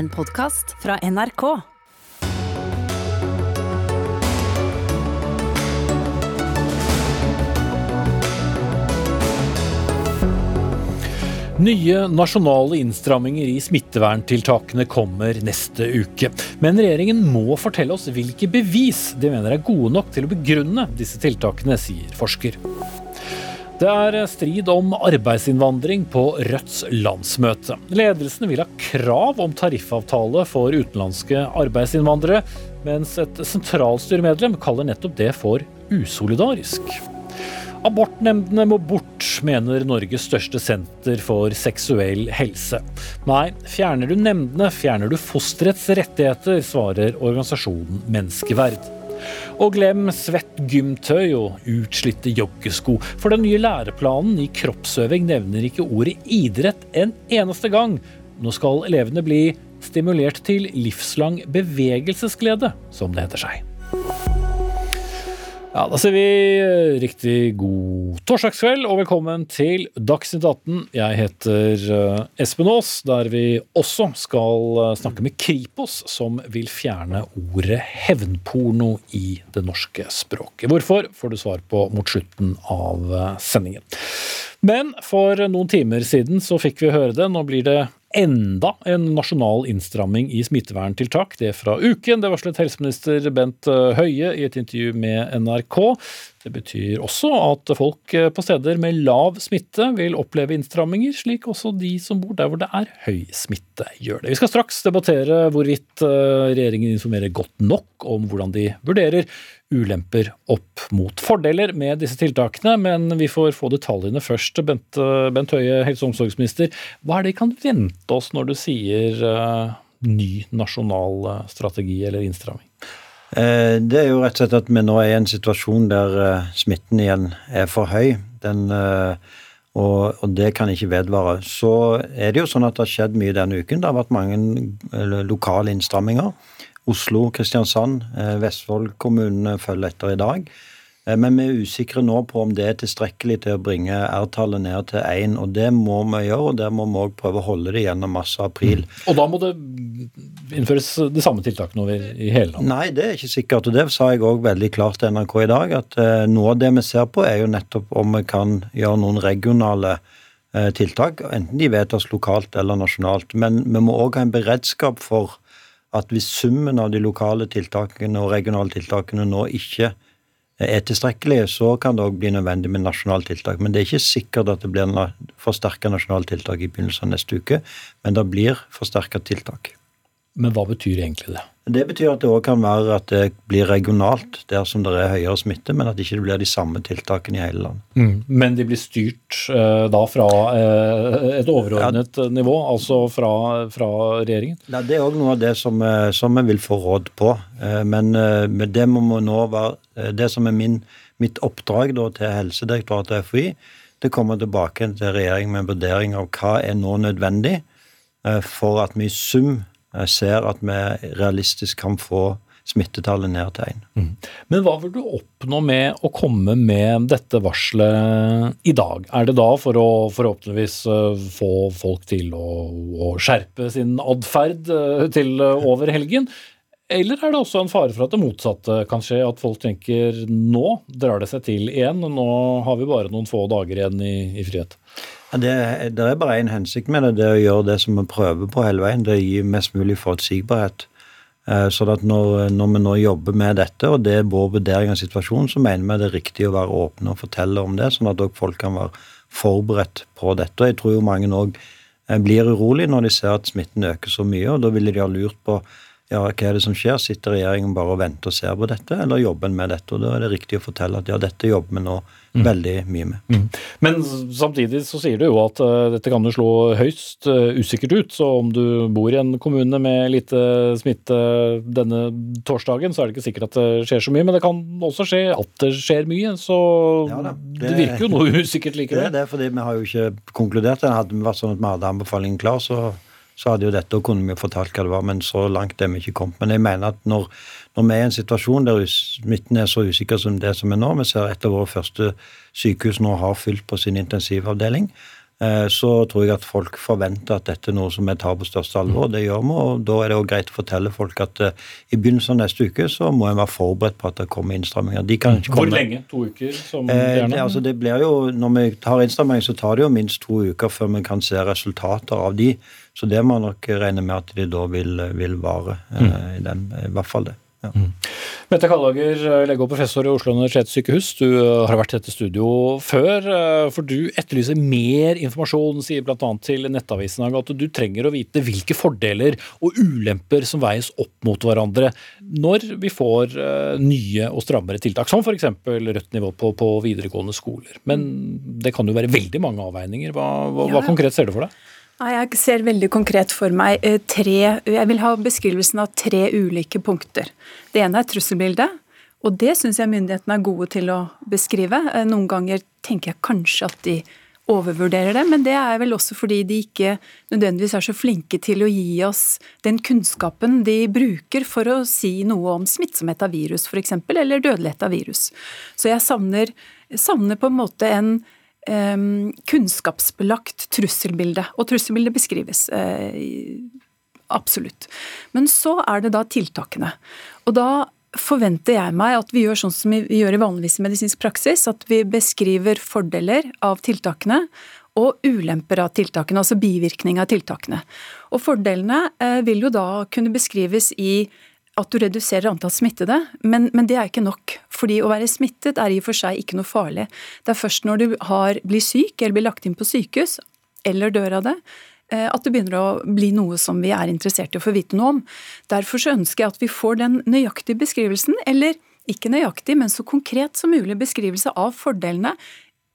En podkast fra NRK. Nye nasjonale innstramminger i smitteverntiltakene kommer neste uke. Men regjeringen må fortelle oss hvilke bevis de mener er gode nok til å begrunne disse tiltakene, sier forsker. Det er strid om arbeidsinnvandring på Rødts landsmøte. Ledelsen vil ha krav om tariffavtale for utenlandske arbeidsinnvandrere, mens et sentralstyremedlem kaller nettopp det for usolidarisk. Abortnemndene må bort, mener Norges største senter for seksuell helse. Nei, fjerner du nemndene, fjerner du fosterets rettigheter, svarer organisasjonen Menneskeverd. Og glem svett gymtøy og utslitte joggesko, for den nye læreplanen i kroppsøving nevner ikke ordet idrett en eneste gang. Nå skal elevene bli stimulert til livslang bevegelsesglede, som det heter seg. Ja, Da sier vi eh, riktig god torsdagskveld og velkommen til Dagsnytt 18. Jeg heter eh, Espen Aas, der vi også skal eh, snakke med Kripos, som vil fjerne ordet hevnporno i det norske språket. Hvorfor får du svar på mot slutten av sendingen. Men for noen timer siden så fikk vi høre det. Nå blir det enda en nasjonal innstramming i smitteverntiltak. Det er fra uken. Det varslet helseminister Bent eh, Høie i et intervju med NRK. Det betyr også at folk eh, på steder med lav smitte vil oppleve innstramminger, slik også de som bor der hvor det er høy smitte gjør det. Vi skal straks debattere hvorvidt eh, regjeringen informerer godt nok om hvordan de vurderer ulemper opp mot fordeler med disse tiltakene, men vi får få detaljene først. Bent, Bent Høie, helse- og omsorgsminister, hva er det vi kan vente oss når du sier ny nasjonal strategi eller innstramming? Uh, det er jo rett og slett at vi nå er i en situasjon der smitten igjen er for høy. Den, og, og, det kan ikke vedvare. Så er det jo sånn at det har skjedd mye denne uken. Det har vært mange lokale innstramminger. Oslo, Kristiansand, eh, Vestfold-kommunene følger etter i dag. Eh, men vi er usikre nå på om det er tilstrekkelig til å bringe R-tallet ned til 1. Og det må vi gjøre, og der må vi òg prøve å holde det gjennom mars og april. Mm. Og da må det innføres de samme tiltakene over i hele landet? Nei, det er ikke sikkert. Og det sa jeg òg veldig klart til NRK i dag, at uh, noe av det vi ser på, er jo nettopp om vi kan gjøre noen regionale uh, tiltak. Enten de vedtas lokalt eller nasjonalt. Men vi må òg ha en beredskap for at hvis summen av de lokale tiltakene og regionale tiltakene nå ikke er tilstrekkelige, så kan det òg bli nødvendig med nasjonale tiltak. Men det er ikke sikkert at det blir forsterka nasjonale tiltak i begynnelsen av neste uke. Men det blir forsterka tiltak. Men hva betyr egentlig det? Det betyr at det òg kan være at det blir regionalt der som det er høyere smitte, men at det ikke blir de samme tiltakene i hele landet. Mm. Men de blir styrt eh, da fra eh, et overordnet ja. nivå, altså fra, fra regjeringen? Ja, det er òg noe av det som, uh, vi vil få råd på. Men, men, det må nå være Det som er min, mitt oppdrag da, til Helsedirektoratet og FHI, det kommer tilbake til regjeringen med en vurdering av hva er nå nødvendig for at vi i sum ser at vi realistisk kan få smittetallet ned til 1. Mm. Men hva vil du oppnå med å komme med dette varselet i dag? Er det da for å forhåpentligvis eh, få folk til å, å skjerpe sin atferd eh, til eh, over helgen? Eller er det også en fare for at det motsatte kan skje? At folk tenker nå drar det seg til igjen, nå har vi bare noen få dager igjen i, i frihet? Det, det, er bare én hensikt med det, det er å gjøre det som vi prøver på hele veien. Det gir mest mulig forutsigbarhet. Sånn at når, når, vi nå jobber med dette, og det er vår vurdering av situasjonen, så mener vi det er riktig å være åpne og fortelle om det, sånn at folk kan være forberedt på dette. Og jeg tror jo mange òg eh, blir urolig når de ser at smitten øker så mye, og da ville de ha lurt på ja, hva er det som skjer? Sitter regjeringen bare og venter og ser på dette, eller jobber en med dette? Og Da er det riktig å fortelle at ja, dette jobber vi nå mm. veldig mye med. Mm. Men samtidig så sier du jo at uh, dette kan jo slå høyst uh, usikkert ut. Så om du bor i en kommune med lite smitte denne torsdagen, så er det ikke sikkert at det skjer så mye. Men det kan også skje at det skjer mye. Så ja, det, det, virker jo noe usikkert likevel. Det er det, fordi vi har jo ikke konkludert. Hadde det vært sånn at vi hadde anbefalingen klar, så så hadde jo dette og kunne vi fortalt hva det var, men så langt er vi ikke kommet. Men jeg mener at når, når vi er i en situasjon der smitten er så usikker som det som er nå Vi ser et av våre første sykehus nå har fylt på sin intensivavdeling. Eh, så tror jeg at folk forventer at dette er noe som vi tar på største alvor. Det gjør vi, og da er det også greit å fortelle folk at eh, i begynnelsen av neste uke så må en være forberedt på at det kommer innstramminger. De kan ikke komme. Hvor lenge? To uker? som Eh, det, altså det blir jo, Når vi tar innstramminger, så tar det jo minst to uker før vi kan se resultater av de. Så det må nok regne med at de da vil, vil vare. mm. i, den, I hvert fall det. Ja. Mette Kallager, lege og professor i Oslo universitetssykehus. Du eh, har vært i dette studio før, eh, for du etterlyser mer informasjon, sier bl.a. til Nettavisen at du trenger å vite hvilke fordeler og ulemper som veies opp mot hverandre når vi får eh, nye og strammere tiltak, som f.eks. rødt nivå på, på videregående skoler. Men det kan jo være veldig mange avveininger. Hva, hva, Ja, hva konkret ser du for deg? Jeg ser veldig konkret for meg eh, tre Jeg vil ha beskrivelsen av tre ulike punkter. Det ene er trusselbildet. Og det syns jeg myndighetene er gode til å beskrive. Eh, Noen ganger tenker jeg kanskje at de overvurderer det, men det er vel også fordi de ikke nødvendigvis er så flinke til å gi oss den kunnskapen de bruker for å si noe om smittsomhet av virus f.eks., eller dødelighet av virus. Så jeg savner, savner på en måte en kunnskapsbelagt trusselbilde. Og trusselbildet beskrives. eh, absolutt. Men så er det da tiltakene. Og da forventer jeg meg at vi gjør sånn som vi gjør i vanligvis i medisinsk praksis, at vi beskriver fordeler av tiltakene og ulemper av tiltakene, altså bivirkning av tiltakene. Og fordelene eh, vil jo da kunne beskrives i at du reduserer antall smittede, men, men det er ikke nok. Fordi å være smittet er i og for seg ikke noe farlig. Det er først når du har, blir syk eller blir lagt inn på sykehus, eller dør av det, eh, at det begynner å bli noe som vi er interessert i å få vite noe om. Derfor så ønsker jeg at vi får den nøyaktige beskrivelsen, eller ikke nøyaktig, men så konkret som mulig beskrivelse av fordelene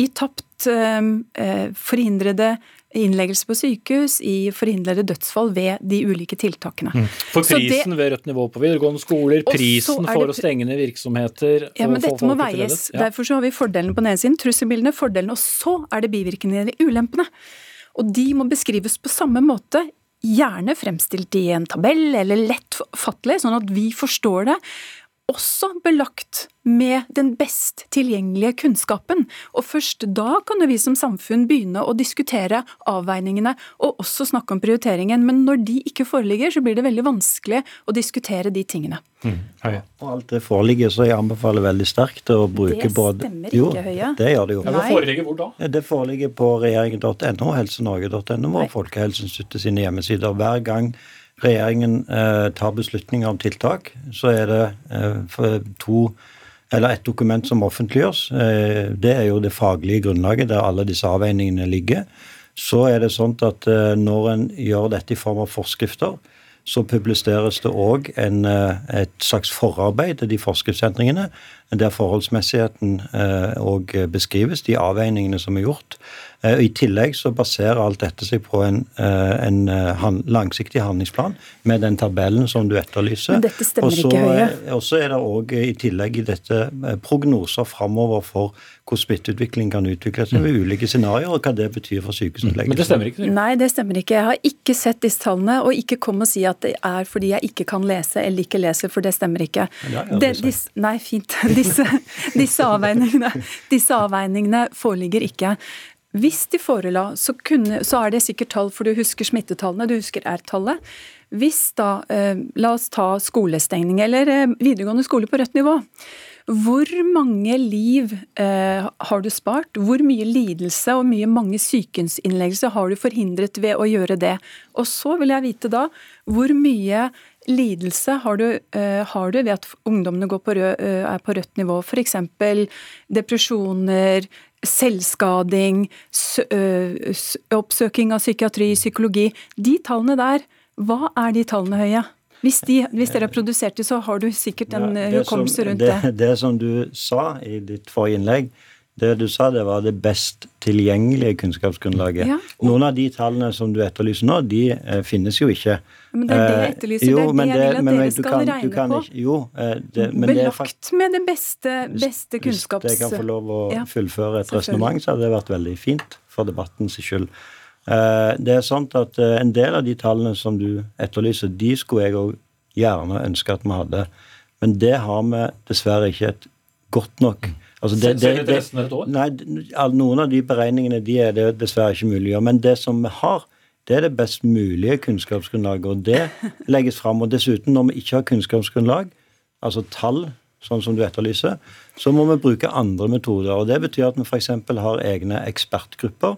i tapt eh, eh, forhindrede innleggelse på sykehus, i forhindrede dødsfall ved de ulike tiltakene. For prisen det- ved rødt nivå på videregående skoler, prisen det, for å stenge ned virksomheter Ja, men dette må veies. Ja. Derfor så har vi fordelene på den ene siden, trusselbildene, fordelene, og så er det bivirkningene, ulempene. Og de må beskrives på samme måte, gjerne fremstilt i en tabell eller lett fattelig, sånn at vi forstår det. Også belagt med den best tilgjengelige kunnskapen. Og først da kan jo vi som samfunn begynne å diskutere avveiningene og også snakke om prioriteringen. Men når de ikke foreligger, så blir det veldig vanskelig å diskutere de tingene. Høie. Og alt det foreligger, så jeg anbefaler veldig sterkt å bruke Det både stemmer Jo, ikke, Høie. det gjør det jo. Ja, det foreligger hvor da? Det foreligger på regjeringen.no, helsenorge.no og Folkehelseinstituttet sine hjemmesider. Hver gang regjeringen eh, tar beslutninger om tiltak, så er det eh, to eller et dokument som offentliggjøres. Eh, det er jo det faglige grunnlaget der alle disse avveiningene ligger. Så er det sånn at eh, når en gjør dette i form av forskrifter, så publiseres det òg et slags forarbeid til de forskriftsendringene, der forholdsmessigheten òg beskrives, de avveiningene som er gjort. Eh, I tillegg så baserer alt dette seg på en, eh, en eh, langsiktig handlingsplan med den tabellen som du etterlyser. Men dette stemmer også, ikke, Høie. Og så er det òg i tillegg i dette prognoser framover for hvordan smitteutviklingen kan utvikle seg ved ulike scenarioer, og hva det betyr for sykehusinnleggelser. Men det stemmer ikke. Nei, det stemmer ikke. Jeg har ikke sett disse tallene, og ikke kom og si at det er fordi jeg ikke kan lese eller ikke leser, for det stemmer ikke. Ja, ja, det Det, disse, nei, fint. Disse, disse, avveiningene, disse avveiningene foreligger ikke. Hvis de forela, så, kunne, så er det sikkert tall, for du husker smittetallene, du husker R-tallet. Hvis da, eh, la oss ta skolestengning eller eh, videregående skole på rødt nivå. Hvor mange liv eh, har du spart? Hvor mye lidelse og mye mange sykehusinnleggelser har du forhindret ved å gjøre det? Og så vil jeg vite da hvor mye lidelse har du, eh, har du ved at ungdommene på rød, eh, er på rødt nivå? F.eks. depresjoner, selvskading, oppsøking av psykiatri, psykologi. De tallene der, hva er de tallene høye? Hvis, de, hvis dere har produsert de, så har du sikkert en Ja, hukommelse rundt det. det. Det som du sa i ditt forrige innlegg, det du sa det var det best tilgjengelige kunnskapsgrunnlaget. Ja. Noen av de tallene som du etterlyser nå, de eh, finnes jo ikke. Men det er det jeg Eh, etterlyser, det er det jeg vil at dere skal kan- regne kan på. Ikke, jo, eh, det, men det faktisk Belagt med det beste, beste Hvis jeg kan få lov å Ja. fullføre et resonnement, så hadde det vært veldig fint for debattens skyld. Eh, Det er sant at En del av de tallene som du etterlyser, de skulle jeg òg gjerne ønske at vi hadde. Men det har vi dessverre ikke et godt nok Altså det, det, det? Nei, Noen av de beregningene de er det dessverre ikke mulig å gjøre. Men det som vi har, det er det best mulige kunnskapsgrunnlaget. Og det legges fram. Og dessuten, når vi ikke har kunnskapsgrunnlag, altså tall, sånn som du etterlyser, så må vi bruke andre metoder. og Det betyr at vi f.eks. har egne ekspertgrupper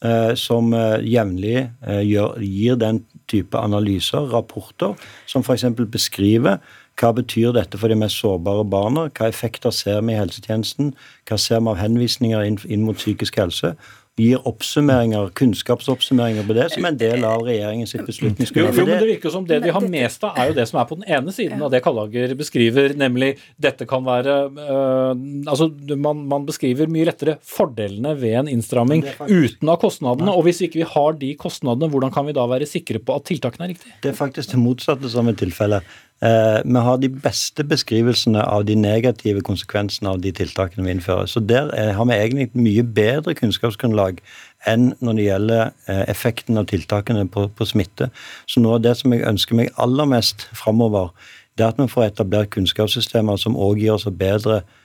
eh, som eh, jevnlig eh, gir den type analyser, rapporter, som f.eks. beskriver hva betyr dette for de mest sårbare barna? Hva effekter ser vi i helsetjenesten? Hva ser vi av henvisninger inn, inn mot psykisk helse? gir oppsummeringer, kunnskapsoppsummeringer på det som en del av regjeringens beslutningsgrunnlag. Jo, men det virker som det de har mest av, er jo det som er på den ene siden av det Kallager beskriver, nemlig dette kan være øh, Altså, man, man, beskriver mye lettere fordelene ved en innstramming uten av kostnadene. Og hvis ikke vi har de kostnadene, hvordan kan vi da være sikre på at tiltakene er riktige? Det er faktisk det motsatte som er tilfellet. Eh, vi har de beste beskrivelsene av de negative konsekvensene av de tiltakene vi innfører. Så der er, har vi egentlig et mye bedre kunnskapsgrunnlag enn når det gjelder eh, effekten av tiltakene på, på, smitte. Så noe av det som jeg ønsker meg aller mest framover, det er at vi får etablert kunnskapssystemer som òg gir oss bedre kunnskap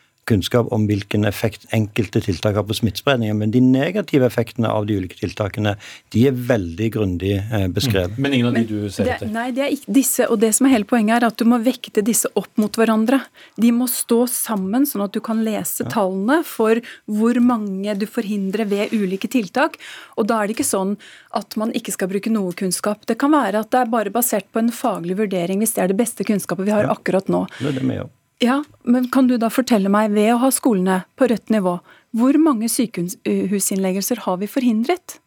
om hvilken effekt enkelte tiltak har på smittespredningen. Men de negative effektene av de ulike tiltakene de er veldig grundig eh, beskrevet. Mm. Men ingen av de du ser etter? Nei, det er ikke disse. Og det som er hele poenget, er at du må vekte disse opp mot hverandre. De må stå sammen, sånn at du kan lese ja. tallene for hvor mange du forhindrer ved ulike tiltak. Og da er det ikke sånn at man ikke skal bruke noe kunnskap. Det kan være at det er bare basert på en faglig vurdering, hvis det er det beste kunnskapet vi har ja. akkurat nå. Det er det med, gjør. Ja, men Kan du da fortelle meg, ved å ha skolene på rødt nivå, hvor mange sykehusinnleggelser har vi forhindret?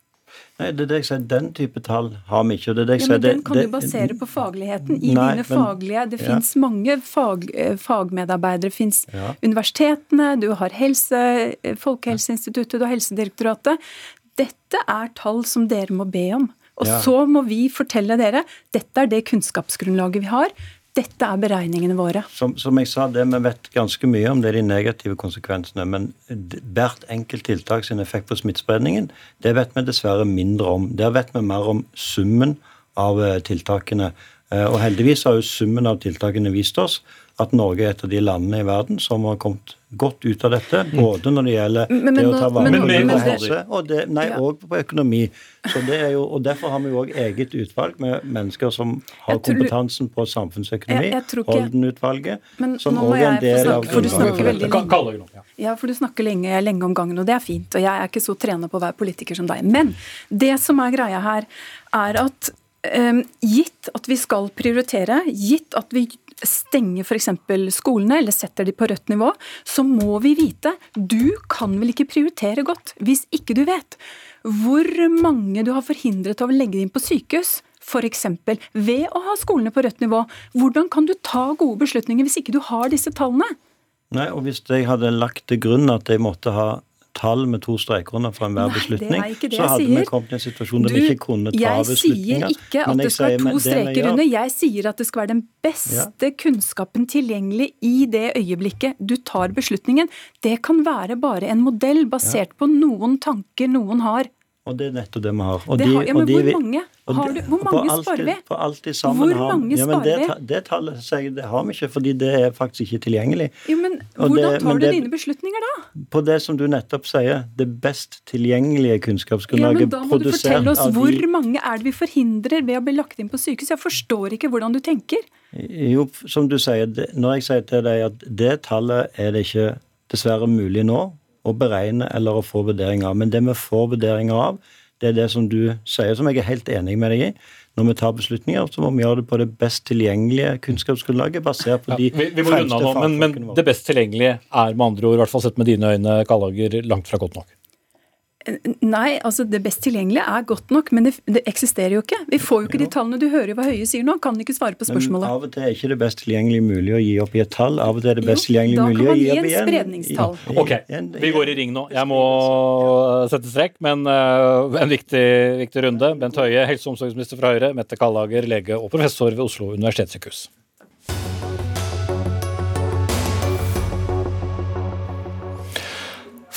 Nei, det er det jeg sier, Den type tall har vi ikke. det er det ja, men Den kan det, du basere på fagligheten i nei, dine faglige Det ja. fins mange fag, eh, fagmedarbeidere. Det fins ja. universitetene, du har helse, eh, Folkehelseinstituttet, du har Helsedirektoratet. Dette er tall som dere må be om. Og så må vi fortelle dere dette er det kunnskapsgrunnlaget vi har. Dette er beregningene våre. Som, som, jeg sa, det Vi vet ganske mye om det er de negative konsekvensene. Men hvert enkelt tiltak sin effekt på smittespredningen, det vet vi dessverre mindre om. Der vet vi mer om summen av eh, tiltakene. Eh, og heldigvis har jo summen av tiltakene vist oss at Norge er et av de landene i verden som har kommet godt ut av dette. Mm. Både når det gjelder men, men, det å ta vare på liv og helse, og, det, nei, ja. og på økonomi. Så det er jo, og Derfor har vi jo òg eget utvalg med mennesker som har kompetansen på samfunnsøkonomi. Holden-utvalget. Som òg er en del av grunnlaget. Ja, for du snakker lenge, lenge om gangen, og det er fint. Og jeg er ikke så trena på å være politiker som deg. Men det som er greia her, er at um, gitt at vi skal prioritere, gitt at vi stenger f.eks. skolene eller setter de på rødt nivå, så må vi vite du kan vel ikke prioritere godt hvis ikke du vet hvor mange du har forhindret av å legge inn på sykehus. F.eks. ved å ha skolene på rødt nivå. Hvordan kan du ta gode beslutninger hvis ikke du har disse tallene? Nei, og Hvis jeg hadde lagt til grunn at jeg måtte ha tall med to streker under for enhver beslutning, så hadde vi kommet i en situasjon der vi ikke kunne ta beslutninger. Jeg sier ikke at det skal være to streker under, jeg sier at det skal være den beste ja. kunnskapen tilgjengelig i det øyeblikket du tar beslutningen. Det kan være bare en modell basert ja. på noen tanker noen har. Og det er nettopp det vi har. Og de, har ja, men de, hvor mange, har du, hvor mange sparer vi? På alt de sammen hvor mange ja, sparer det? Det tallet sier det har vi ikke, fordi det er faktisk ikke tilgjengelig. Jo, men Hvordan det, tar men du det, dine beslutninger da? På det som du nettopp sier, det best tilgjengelige kunnskapsgrunnlaget produsert av de Ja, men Da må du fortelle oss hvor mange er det vi forhindrer ved å bli lagt inn på sykehus? Jeg forstår ikke hvordan du tenker. Jo, som du sier, når jeg sier til deg at det tallet er det ikke dessverre mulig nå å beregne eller å få vurderinger av. Men det vi får vurderinger av, det er det som du sier, som jeg er helt enig med deg i. Når vi tar beslutninger, så må vi gjøre det på det best tilgjengelige kunnskapsgrunnlaget. basert på ja, de vi, vi må unna nå, men, men det best tilgjengelige er med andre ord, i hvert fall sett med dine øyne, Kallager, langt fra godt nok? Nei, altså det best tilgjengelige er godt nok, men det, det, eksisterer jo ikke. Vi får jo ikke de tallene. Du hører jo hva Høie sier nå, kan ikke svare på spørsmålet. Men av og til er ikke det best tilgjengelige mulig å gi opp i et tall. Av og til er det best tilgjengelige mulig å gi opp i en Da kan man gi en spredningstall. Ok, vi går i ring nå. Jeg må sette strekk, men uh, en viktig, viktig runde. Bent Høie, helse- og omsorgsminister fra Høyre. Mette Kallager, lege og professor ved Oslo universitetssykehus.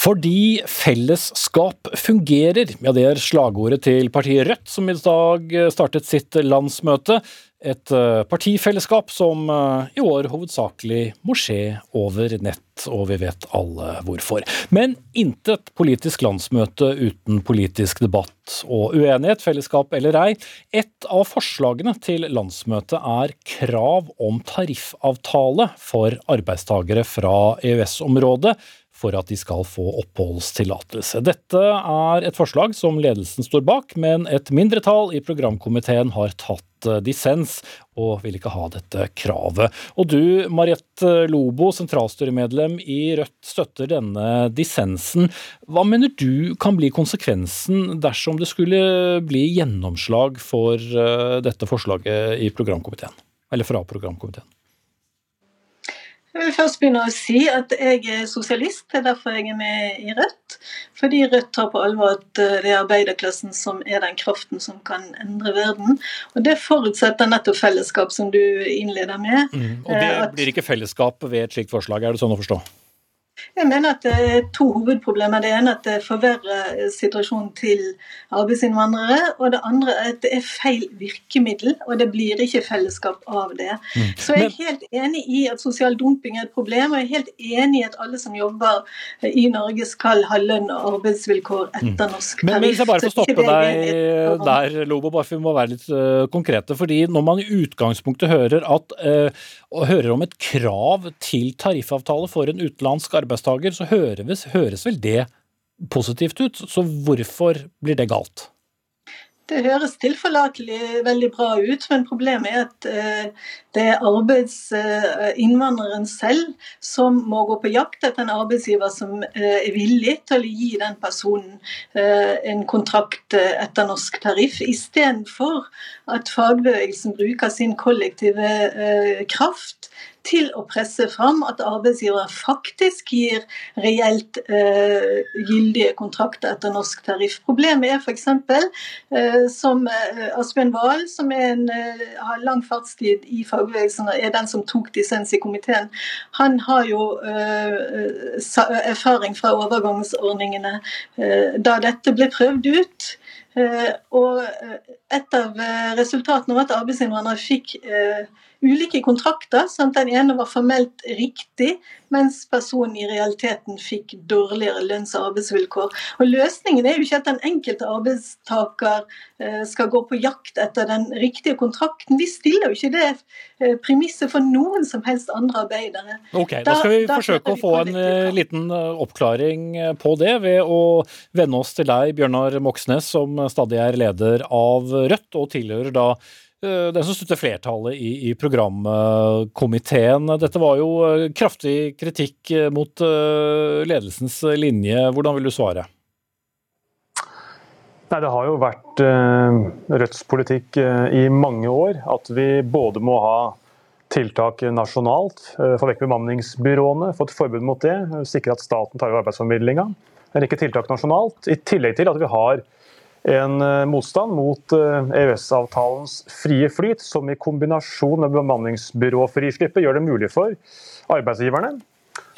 Fordi fellesskap fungerer. Ja, det er slagordet til partiet Rødt, som i dag startet sitt landsmøte. Et eh, partifellesskap som eh, i år hovedsakelig må skje over nett, og vi vet alle hvorfor. Men intet politisk landsmøte uten politisk debatt og uenighet, fellesskap eller ei. Et av forslagene til landsmøtet er krav om tariffavtale for arbeidstagere fra EØS-området for at de skal få oppholdstillatelse. Dette er et forslag som ledelsen står bak, men et mindretall i programkomiteen har tatt eh, dissens og vil ikke ha dette kravet. Og du, Mariette Lobo, sentralstyremedlem i Rødt, støtter denne dissensen. Hva mener du kan bli konsekvensen dersom det skulle bli gjennomslag for eh, dette forslaget i programkomiteen? Eller fra programkomiteen? Jeg vil først begynne å si at jeg er sosialist, det er derfor jeg er med i Rødt. Fordi Rødt tar på alvor at eh, det er arbeiderklassen som er den kraften som kan endre verden. Og det forutsetter nettopp fellesskap, som du innleder med. Mm, og det eh, blir ikke fellesskap ved et slikt forslag, er det sånn å forstå? Jeg mener at det er to hovedproblemer. Det ene er at det forverrer situasjonen til arbeidsinnvandrere. Og det andre er at det er feil virkemiddel, og det blir ikke fellesskap av det. Mm. Så jeg er helt enig i at sosial dumping er et problem, og jeg er helt enig i at alle som jobber i Norge skal ha lønn og arbeidsvilkår etter mm. norsk tariff. Men hvis jeg bare får stoppe deg der, Lobo, bare for vi må være litt uh, konkrete. fordi når man i utgangspunktet hører, at, uh, hører om et krav til tariffavtale for en utenlandsk arbeidsgiver, arbeidstaker, så høres, høres vel det positivt ut. Så hvorfor blir det galt? Det høres tilforlatelig veldig bra ut, men problemet er at eh, det er arbeidsinnvandreren selv som må gå på jakt etter en arbeidsgiver som eh, er villig til å gi den personen eh, en kontrakt etter norsk tariff, istedenfor at fagbevegelsen bruker sin kollektive kraft til å presse fram at arbeidsgiver faktisk gir reelt eh, gyldige kontrakter etter norsk tariff. Problemet er f.eks. Eh, som uh, Asbjørn Wahl, som en, uh, har lang fartstid i fagbevegelsen er den som tok dissens i komiteen, han har jo erfaring fra overgangsordningene da dette ble prøvd ut. Og et av resultatene var at arbeidsinnvandrere fikk ulike kontrakter. Sant? Den ene var formelt riktig, mens personen i realiteten fikk dårligere lønns- og arbeidsvilkår. Og Løsningen er jo ikke at den enkelte arbeidstaker eh, skal gå på jakt etter den riktige kontrakten. Vi stiller jo ikke det eh, premisset for noen som helst andre arbeidere. Ok, Da skal vi da, forsøke å få en uh, liten oppklaring på det ved å vende oss til deg, Bjørnar Moxnes, som stadig er leder av Rødt, og tilhører da Eh, den som støtter flertallet i, i, programkomiteen. Dette var jo eh, kraftig kritikk eh, mot ledelsens linje. Hvordan vil du svare? Nei, Det har jo vært Rødts politikk i mange år at vi både må ha tiltak nasjonalt, få vekk bemanningsbyråene, få et forbud mot det, sikre at staten tar over arbeidsformidlinga. En rekke tiltak nasjonalt, i tillegg til at vi har en eh, motstand mot EØS-avtalens eh, frie flyt, som i kombinasjon med bemanningsbyråfrislippet gjør det mulig for arbeidsgiverne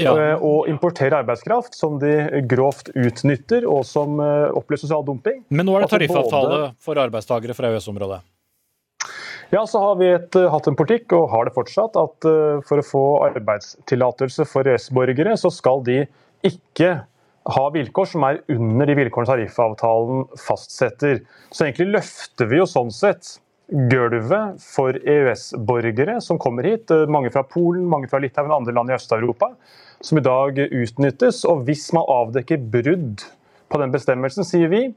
ja. Eh, å importere arbeidskraft som de grovt utnytter, og som opplever sosial dumping. Men nå er det tariffavtale for arbeidstakere fra EØS-området? Ja, så har vi et, hatt en politikk, og har det fortsatt, at for å få arbeidstillatelse for EØS-borgere, så skal de ikke ha vilkår som er under de vilkårene tariffavtalen fastsetter. Så egentlig løfter vi jo sånn sett gulvet for EØS-borgere som kommer hit, eh, mange fra Polen, mange fra Litauen og andre land i Øst-Europa, som i dag utnyttes. Og hvis man avdekker brudd på den bestemmelsen, sier vi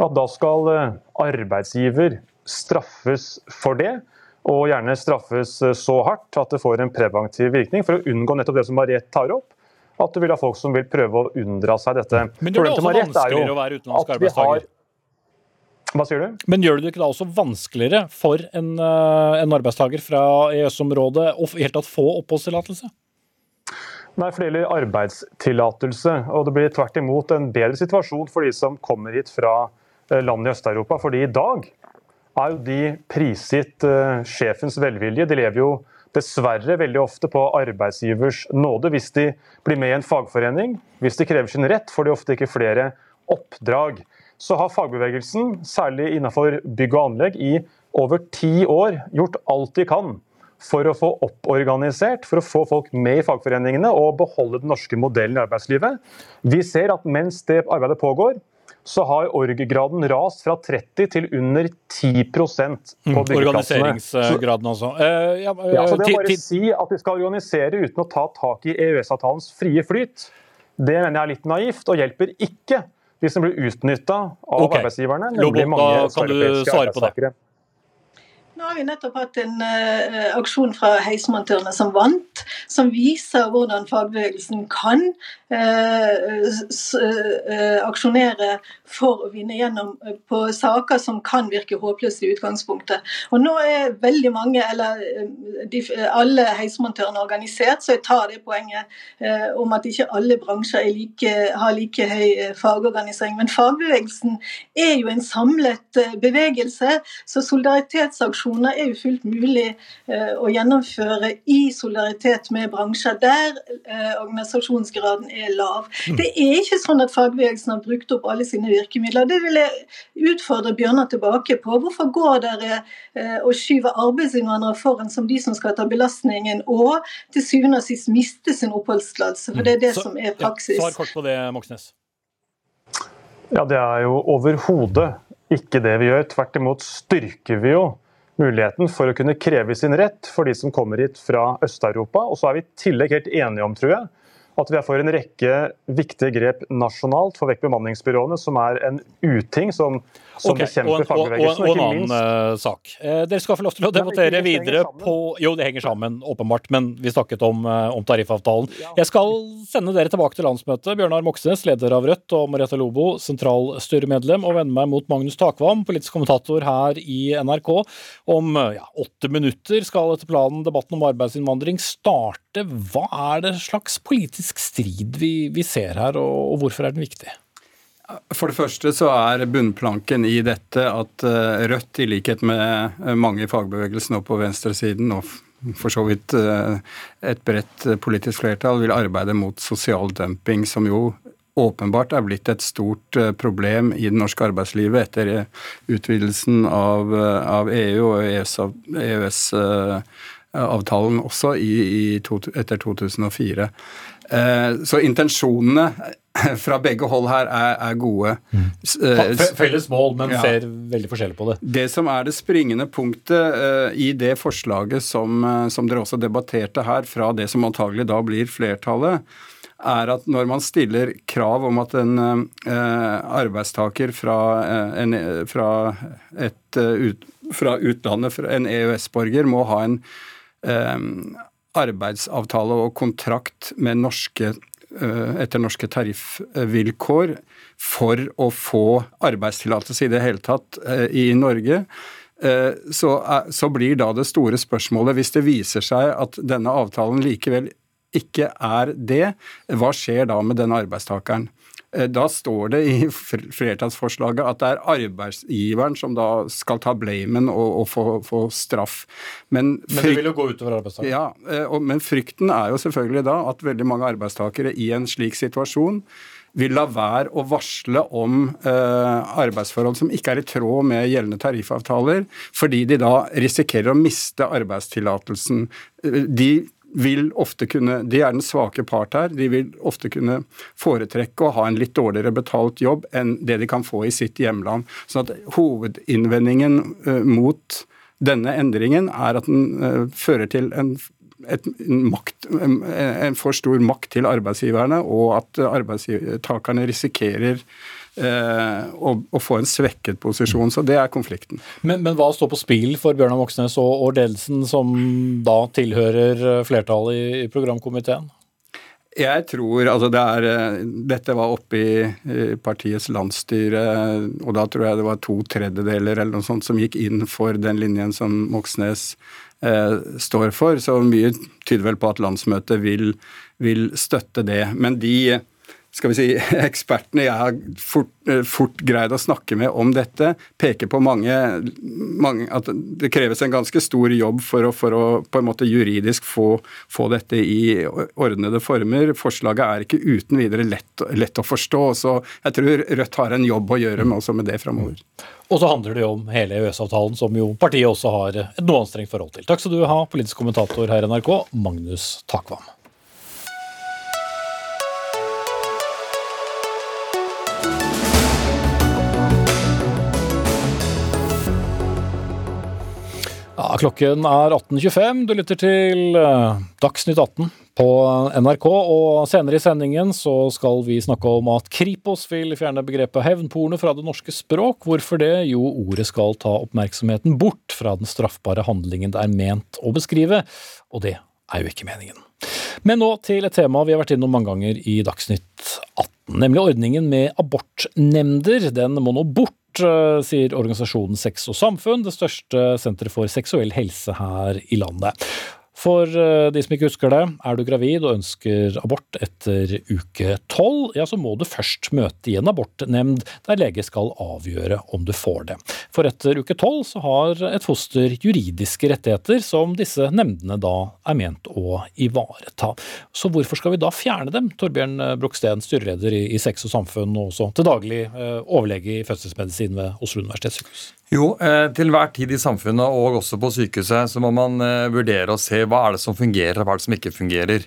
at da skal eh, arbeidsgiver straffes for det. Og gjerne straffes eh, så hardt at det får en preventiv virkning, for å unngå nettopp det som Mariette tar opp at du vil ha folk som vil prøve å unndra seg dette. Men gjør det også vanskeligere å være utenlandsk arbeidstaker? Hva sier du? Men gjør det ikke da også vanskeligere for en, eh, en arbeidstaker fra EØS-området å helt tatt få oppholdstillatelse? Nei, for det gjelder arbeidstillatelse. Og det blir tvert imot en bedre situasjon for de som kommer hit fra eh, land i Øst-Europa. Fordi i dag er jo de prisgitt uh, sjefens velvilje. De lever jo dessverre veldig ofte på arbeidsgivers nåde. Hvis de blir med i en fagforening, hvis de krever sin rett, får de ofte ikke flere oppdrag. Så har fagbevegelsen, særlig innenfor bygg og anlegg, i over ti år gjort alt de kan for å få opporganisert, for å få folk med i fagforeningene og beholde den norske modellen i arbeidslivet. Vi ser at mens det arbeidet pågår, så har org-graden rast fra 30 til under 10% på Mm, byggeplassene. Organiseringsgraden, altså. Uh, ja, uh, Ja, så det å bare si at vi skal organisere uten å ta tak i EØS-avtalens frie flyt, det mener jeg er litt naivt, og hjelper ikke de som blir utnytta av okay. arbeidsgiverne, Lobo, mange da kan du svare på det. Nå har vi nettopp hatt en uh, aksjon fra heismontørene som vant, som viser hvordan fagbevegelsen kan uh, eh, aksjonere for å vinne gjennom på saker som kan virke håpløse i utgangspunktet. Og nå er veldig mange, eller de, alle heismontørene organisert, så jeg tar det poenget om at ikke alle bransjer er like, har like høy fagorganisering. Men fagbevegelsen er jo en samlet bevegelse, så solidaritetsaksjoner er jo fullt mulig eh, å gjennomføre i solidaritet med bransjer der eh, organisasjonsgraden er lav. Det er ikke sånn at fagbevegelsen har brukt opp alle sine virkemidler. Det vil jeg utfordre Bjørnar tilbake på. Hvorfor går dere eh, og skyver arbeidsinnvandrere foran som de som skal ta belastningen, og til syvende og sist miste sin oppholdstillatelse? For det er det Så- som er ja, praksis. Svar kort på det, Moxnes. Ja, Det er jo overhodet ikke det vi gjør. Tvert imot styrker vi jo muligheten for å kunne kreve sin rett for de som kommer hit fra Øst-Europa. Og så er vi i tillegg helt enige om, tror jeg, at vi er for en rekke viktige grep nasjonalt. Få vekk bemanningsbyråene, som er en uting som, som Ok, og, bekjemper en, og, og, fagbevegelsen. og en annen minst eh, sak. Eh, dere skal få lov til å debattere ikke videre på Jo, det henger sammen, åpenbart, men vi snakket om, eh, om tariffavtalen. Jeg skal sende dere tilbake til landsmøtet. Bjørnar Moxnes, leder av Rødt, og Marietta Lobo, sentralstyremedlem, og vende meg mot Magnus Takvam, politisk kommentator her i NRK. Om ja, åtte minutter skal etter planen debatten om arbeidsinnvandring starte. Hva er det slags politisk strid vi, vi ser her, og, og hvorfor er den viktig? For det første så er bunnplanken i dette at eh, Rødt, i likhet med eh, mange i fagbevegelsen og på venstresiden, og for så vidt eh, et bredt politisk flertall, vil arbeide mot sosial dumping, som jo åpenbart er blitt et stort problem i det norske arbeidslivet etter utvidelsen av, av EU og EØS-avtalen også i, i to, etter 2004. Eh, Så intensjonene fra begge hold her er, er gode. S- eh, Felles mål, men Ja. ser veldig forskjellig på det. det som er det springende punktet eh, i det forslaget som, eh, som dere også debatterte her, fra det som antagelig da blir flertallet, er at når man stiller krav om at en eh, arbeidstaker fra, eh, en, fra, et, eh, ut, fra utlandet, fra en EØS-borger, må ha en eh, arbeidsavtale og kontrakt norske eh, etter norske tariffvilkår for å få arbeidstillatelse i det hele tatt eh, i Norge, eh, så blir da det store spørsmålet, hvis det viser seg at denne avtalen likevel ikke er det, hva skjer da med denne arbeidstakeren? Eh, Da står det i flertallsforslaget at det er arbeidsgiveren som da skal ta blamen og, og få, få straff. Men, Men det vil jo gå utover arbeidstakeren. ja, eh, og, men frykten er jo selvfølgelig da at veldig mange arbeidstakere i en slik situasjon vil la være å varsle om eh, arbeidsforhold som ikke er i tråd med gjeldende tariffavtaler, fordi de da risikerer å miste arbeidstillatelsen. Eh, De vil ofte kunne, De er den svake part her. De vil ofte kunne foretrekke å ha en litt dårligere betalt jobb enn det de kan få i sitt hjemland. Så at Hovedinnvendingen eh, mot denne endringen er at den eh, fører til en, et, makt, en, for stor makt til arbeidsgiverne, og at arbeidstakerne risikerer eh, å, å få en svekket posisjon. Så det er konflikten. Men, men hva står på spill for Bjørnar Moxnes og, og ledelsen, som da tilhører flertallet i, i programkomiteen? Jeg tror altså det er, eh, Dette var oppe i partiets landsstyre, og da tror jeg det var to tredjedeler eller noe sånt som gikk inn for den linjen som Moxnes eh, står for. Så mye tyder vel på at landsmøtet vil, vil støtte det. Men de skal vi si, ekspertene jeg har fort, eh, fort, greid å snakke med om dette, peker på mange, mange, at det kreves en ganske stor jobb for å, for å på en måte juridisk få, få, dette i ordnede former. Forslaget er ikke uten videre lett, lett, å forstå. Så jeg tror Rødt har en jobb å gjøre med, også med det framover. Og så handler det jo om hele EØS-avtalen, som jo partiet også har et noe anstrengt forhold til. Takk skal du ha, politisk kommentator her i NRK, Magnus Takvam. Klokken er 18.25. Du lytter til eh, Dagsnytt 18 på NRK. Og senere i sendingen så skal vi snakke om at Kripos vil fjerne begrepet hevnporno fra det norske språk. Hvorfor det? Jo, ordet skal ta oppmerksomheten bort fra den straffbare handlingen det er ment å beskrive. Og det er jo ikke meningen. Men nå til et tema vi har vært innom mange ganger i Dagsnytt 18, nemlig ordningen med abortnemnder. Den må nå bort sier organisasjonen Sex og Samfunn, det største senteret for seksuell helse her i landet. For eh, de som ikke husker det, er du gravid og ønsker abort etter uke tolv, ja, så må du først møte i en abortnemnd der lege skal avgjøre om du får det. For etter uke tolv så har et foster juridiske rettigheter som disse nemndene da er ment å ivareta. Så hvorfor skal vi da fjerne dem? Torbjørn Broksten, styreleder i Sex og Samfunn og også til daglig eh, overlege i fødselsmedisin ved Oslo universitetssykehus. Jo, eh, til hver tid i samfunnet og også på sykehuset så må man eh, vurdere og se hva er det som fungerer og hva er det som ikke fungerer.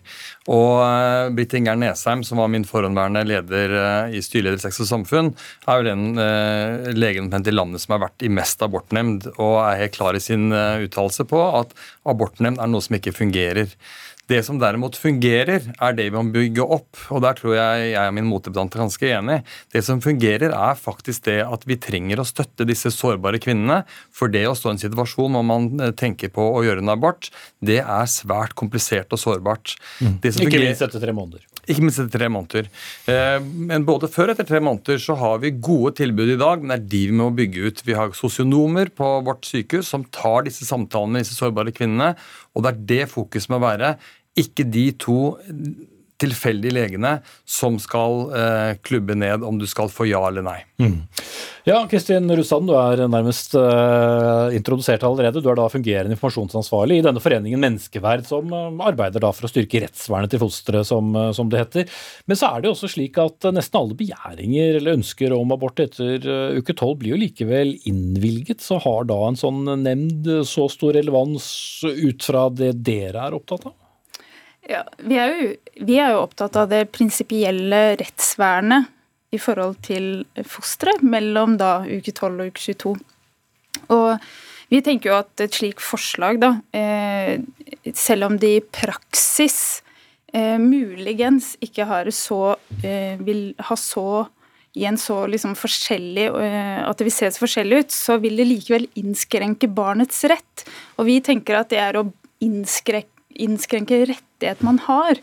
Og eh, Britt Inger Nesheim, som var min forhåndværende leder i styreleder i Sex og Samfunn, er jo den legen i landet som har vært i mest abortnemnd, og er helt klar i sin uttalelse på at abortnemnd er noe som ikke fungerer. Det som derimot fungerer, er det vi må bygge opp. Og der tror jeg jeg og min motdebattant er ganske enig. Det som fungerer, er faktisk det at vi trenger å støtte disse sårbare kvinnene. For det å stå i en situasjon hvor man eh, tenker på å gjøre en abort, det er svært komplisert og sårbart. Mm. Ikke minst etter tre måneder. Ikke minst etter tre måneder. Eh, men både før og etter tre måneder så har vi gode tilbud i dag, men det er de vi må bygge ut. Vi har sosionomer på vårt sykehus som tar disse samtalene med disse sårbare kvinnene, og det er det fokuset må være. Ikke de to tilfeldige legene som skal eh, klubbe ned om du skal få ja eller nei. Mm. Ja, Kristin Russand, du er nærmest eh, introdusert allerede. Du er da fungerende informasjonsansvarlig i denne foreningen Menneskeverd, som eh, arbeider da for å styrke rettsvernet til fosteret, som, eh, som, det heter. Men så er det jo også slik at nesten alle begjæringer eller ønsker om abort etter uke tolv blir jo likevel innvilget. Så har da en sånn nemnd så stor relevans ut fra det dere er opptatt av? Ja, vi er, jo, vi er jo opptatt av det prinsipielle rettsvernet i forhold til fosteret mellom da uke 12 og uke 22. Og vi tenker jo at et slikt forslag, da, eh, selv om det i praksis eh, muligens ikke har så eh, vil ha så i en så liksom forskjellig At det vil se så forskjellig ut, så vil det likevel innskrenke barnets rett. Og vi tenker at det er å innskrenke innskrenke rettighet man har.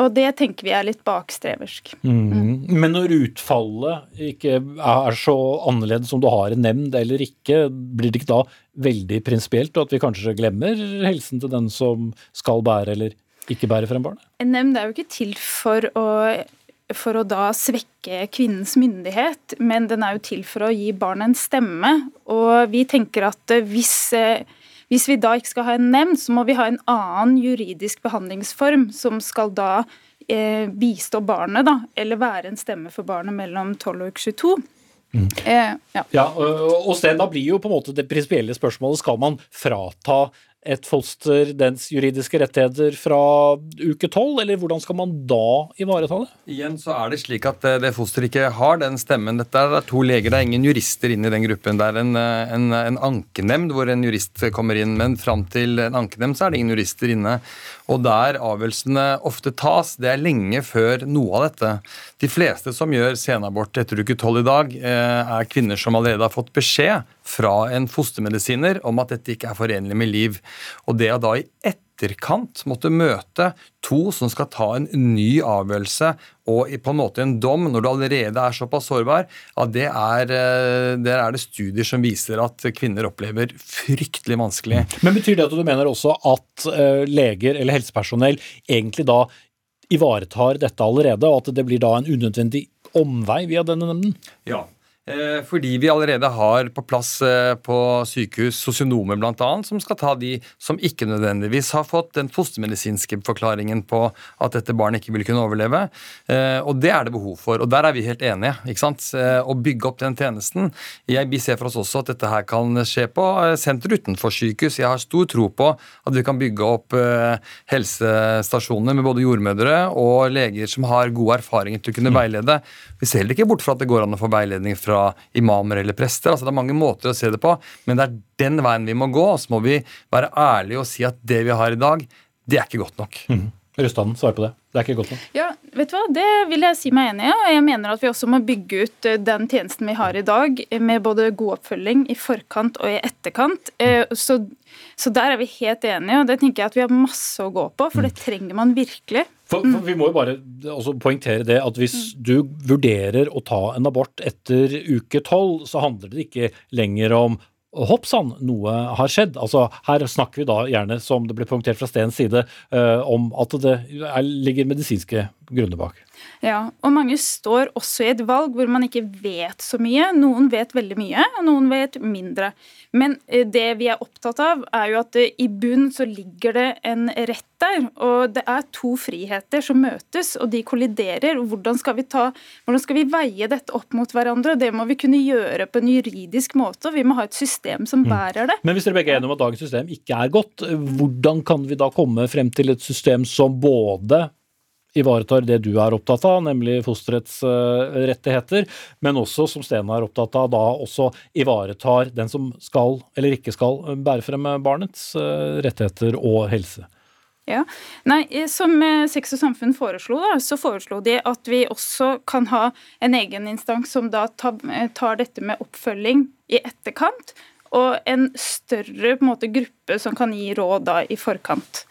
Og det tenker vi er litt bakstreversk. Mm. Men når utfallet ikke er så annerledes som du har en nemnd eller ikke, blir det ikke da veldig prinsipielt, og at vi kanskje glemmer helsen til den som skal bære eller ikke bære frem barnet? En nemnd er jo ikke til for å, for å da svekke kvinnens myndighet, men den er jo til for å gi barnet en stemme. Og vi tenker at hvis eh, hvis vi da ikke skal ha en nemnd, så må vi ha en annen juridisk behandlingsform som skal da eh, bistå barnet, da, eller være en stemme for barnet mellom 12 og 22. Mm. Eh, ja. ja. og Sten, da blir jo på en måte det prinsipielle spørsmålet skal man frata et foster dens juridiske rettigheter fra uke tolv, eller hvordan skal man da ivareta det? Igjen så er det slik at eh, det fosteret ikke har den stemmen. Dette er to leger, det er ingen jurister inne i den gruppen. Det er en, eh, en, en ankenemnd hvor en jurist kommer inn, men fram til en ankenemnd så er det ingen jurister inne. Og der avgjørelsene ofte tas, det er lenge før noe av dette. De fleste som gjør senabort etter uke tolv i dag, eh, er kvinner som allerede har fått beskjed fra en fostermedisiner om at dette ikke er forenlig med liv. Og det å da i etterkant måtte møte to som skal ta en ny avgjørelse og på en måte en dom når du allerede er såpass sårbar, at det er, eh, der er det studier som viser at kvinner opplever fryktelig vanskelig. Men Betyr det at du mener også at uh, leger eller helsepersonell egentlig da ivaretar dette allerede, og at det blir da en unødvendig omvei via denne nemnden? Ja, Eh, fordi vi allerede har på plass eh, på sykehus sosionomer bl.a. som skal ta de som ikke nødvendigvis har fått den fostermedisinske forklaringen på at dette barnet ikke vil kunne overleve. Eh, og det er det behov for. Og der er vi helt enige. ikke sant? Å bygge opp den tjenesten. Jeg, vi ser for oss også at dette her kan skje på senter utenfor sykehus. Jeg har stor tro på at vi kan bygge opp helsestasjoner med både jordmødre og leger som har gode erfaringer til å kunne mm. veilede. Vi ser heller ikke bort fra at det går an å få veiledning fra fra imamer eller prester. Altså Det er mange måter å se det på, men det er den veien vi må gå. Så må vi være ærlige og si at det vi har i dag, det er ikke godt nok. Mm. Rustaden, svar på det. Det er ikke godt nok. Ja, vet du hva? Det vil jeg si meg enig i. og Jeg mener at vi også må bygge ut eh, den tjenesten vi har i dag, med både god oppfølging i forkant og i etterkant. Eh, så, så der er vi helt enige, og det tenker jeg at vi har masse å gå på, for det mm. trenger man virkelig. For, for Vi må jo bare også poengtere det at hvis mm. du vurderer å ta en abort etter uke tolv, så handler det ikke lenger om Hopp sann, noe har skjedd. Altså, her snakker vi da gjerne, som det ble punktert fra Stens side, uh, om at det er, ligger medisinske grunner bak. Ja, og mange står også i et valg hvor man ikke vet så mye. Noen vet veldig mye, og noen vet mindre. Men eh, det vi er opptatt av, er jo at i bunn så ligger det en rett der. Og det er to friheter som møtes, og de kolliderer. og Hvordan skal vi, ta, hvordan skal vi veie dette opp mot hverandre? Det må vi kunne gjøre på en juridisk måte, og vi må ha et system som mm. bærer det. Men hvis dere begge er enige om at dagens system ikke er godt, hvordan kan vi da komme frem til et system som både ivaretar det du er opptatt av, nemlig fosterets uh, rettigheter, men også, som Stena er opptatt av, da også ivaretar den som skal eller ikke skal eh, bære frem barnets uh, rettigheter og helse. Ja, Nei, Som Sex og Samfunn foreslo, da, så foreslo de at vi også kan ha en egen instans som da tar dette med oppfølging i etterkant, og en større på en måte, gruppe som kan gi råd da i forkant.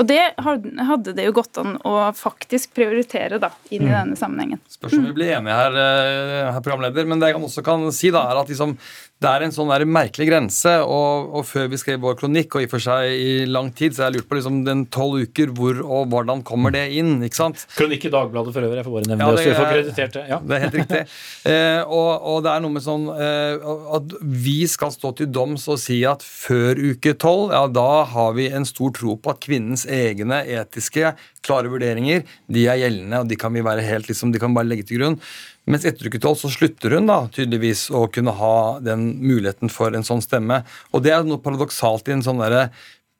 Og det hadde det jo gått an å faktisk prioritere da, inn i mm. denne sammenhengen. Spørs om vi blir enige her, her, programleder. Men det jeg også kan si, da, er at liksom, det er en sånn der merkelig grense. Og, og, før vi skrev vår kronikk, og i og for seg i lang tid, så har jeg lurt på liksom, den tolv uker, hvor og hvordan kommer det inn? ikke sant? Kronikk i Dagbladet for øvrig, jeg får bare nevne ja, det. så vi får kreditert det. Ja. Det er helt riktig. eh, og, og, det er noe med sånn eh, at vi skal stå til doms og si at før uke tolv, ja da har vi en stor tro på at kvinnens egne etiske, klare vurderinger, de er gjeldende, og de kan vi være helt liksom, de kan bare legge til grunn. Mens etter uke tolv så slutter hun da tydeligvis å kunne ha den muligheten for en sånn stemme. Og det er noe paradoksalt i en sånn derre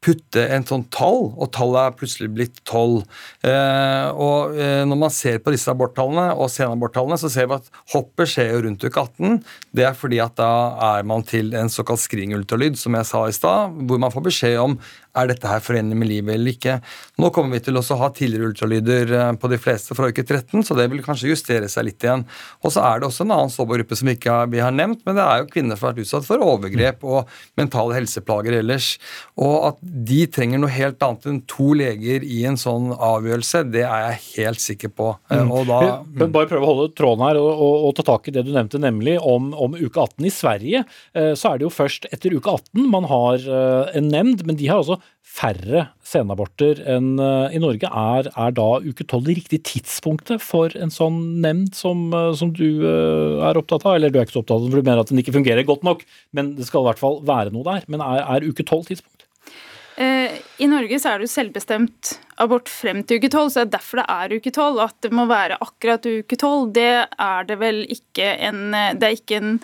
putte en sånn tall, og tallet er plutselig blitt tolv. Eh, og eh, når man ser på disse aborttallene og senaborttallene, så ser vi at hoppet skjer jo rundt uke 18. Det er fordi at da er man til en såkalt screening-ultralyd, som jeg sa i stad, hvor man får beskjed om er dette her forenlig med livet eller ikke. Nå kommer vi til å ha tidligere ultralyder eh, på de fleste fra uke 13, så det vil kanskje justere seg litt igjen. Og så er det også en annen sårbar som vi ikke har, vi har nevnt, men det er jo kvinner som har vært utsatt for overgrep og mentale helseplager ellers. Og at de trenger noe helt annet enn to leger i en sånn avgjørelse, det er jeg helt sikker på. Eh, mm. Og da, mm. Bare prøve å holde tråden her og, og, og, ta tak i det du nevnte, nemlig om, om uke 18. I Sverige eh, så er det jo først etter uke 18 man har en nemnd, men de har altså færre senaborter enn eh, i Norge. Er, er da uke tolv det riktige tidspunktet for en sånn nemnd som, eh, som, du eh, er opptatt av? Eller du er ikke så opptatt av den, for du mener at den ikke fungerer godt nok, men det skal i hvert fall være noe der. Men er, er uke tolv tidspunkt? I Norge så er det jo selvbestemt abort frem til uke tolv, så det er derfor det er uke tolv. At det må være akkurat uke tolv, det er det vel ikke en Det er ikke en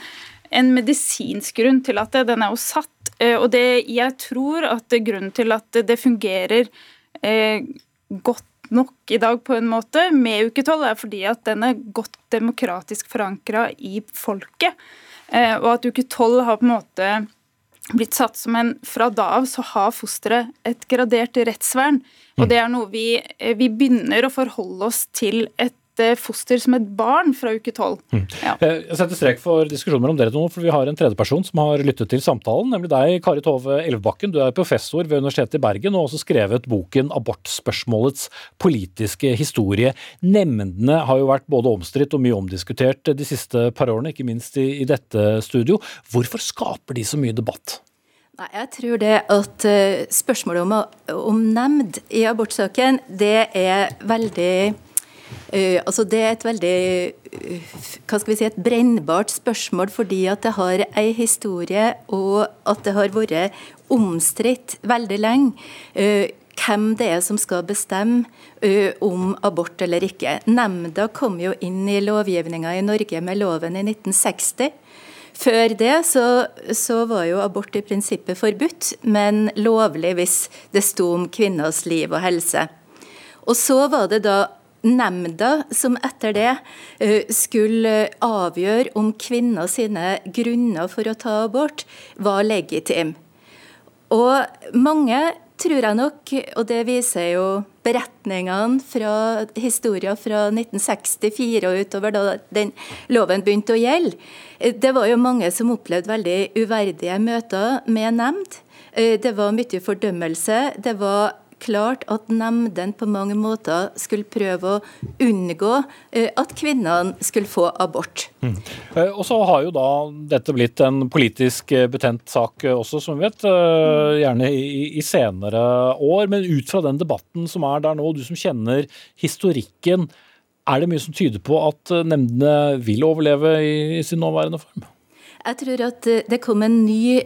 en medisinsk grunn til at den er jo satt. Eh, og det, jeg tror at grunnen til at det fungerer eh, godt nok i dag på en måte med uke tolv, er fordi at den er godt demokratisk forankra i folket. Eh, og at uke tolv har på en måte blitt satt som en Fra da av så har fosteret et gradert rettsvern. Og mm. det er noe vi, vi begynner å forholde oss til et foster som et barn fra uke tolv. Mm. Ja. Eh, jeg setter strek for diskusjonen mellom dere to, for vi har en tredjeperson som har lyttet til samtalen, nemlig deg, Kari Tove Elvebakken. Du er professor ved Universitetet i Bergen og har også skrevet boken 'Abortspørsmålets politiske historie'. Nemndene har jo vært både omstridt og mye omdiskutert de siste par årene, ikke minst i, i dette studio. Hvorfor skaper de så mye debatt? Nei, Jeg tror det at uh, spørsmålet om, om nemnd i abortsaken, det er veldig uh, Altså det er et veldig uh, hva skal vi si, et brennbart spørsmål fordi at det har ei historie, og at det har vært omstridt veldig lenge hvem det er som skal bestemme om abort eller ikke. Nemnda kom jo inn i lovgivninga i Norge med loven i 1960. Før det så, så, var jo abort i prinsippet forbudt, men lovlig hvis det sto om kvinners liv og helse. Og så var det da nemnda som etter det uh, skulle avgjøre om kvinner sine grunner for å ta abort var legitime. Og mange tror jeg nok, og det viser jo beretningene fra historier fra 1964 og utover da den loven begynte å gjelde. Det var jo mange som opplevde veldig uverdige møter med nemnd. Det var mye fordømmelse. Det var klart at nemnden på mange måter skulle prøve å unngå eh, at kvinnene skulle få abort. Mm. Eh, og så har jo da dette blitt en politisk eh, betent sak også, som vi vet. Gjerne i, i senere år. Men ut fra den debatten som er der nå, du som kjenner historikken, er det mye som tyder på at nemndene vil overleve i, i sin nåværende form? Jeg tror at det kom en ny,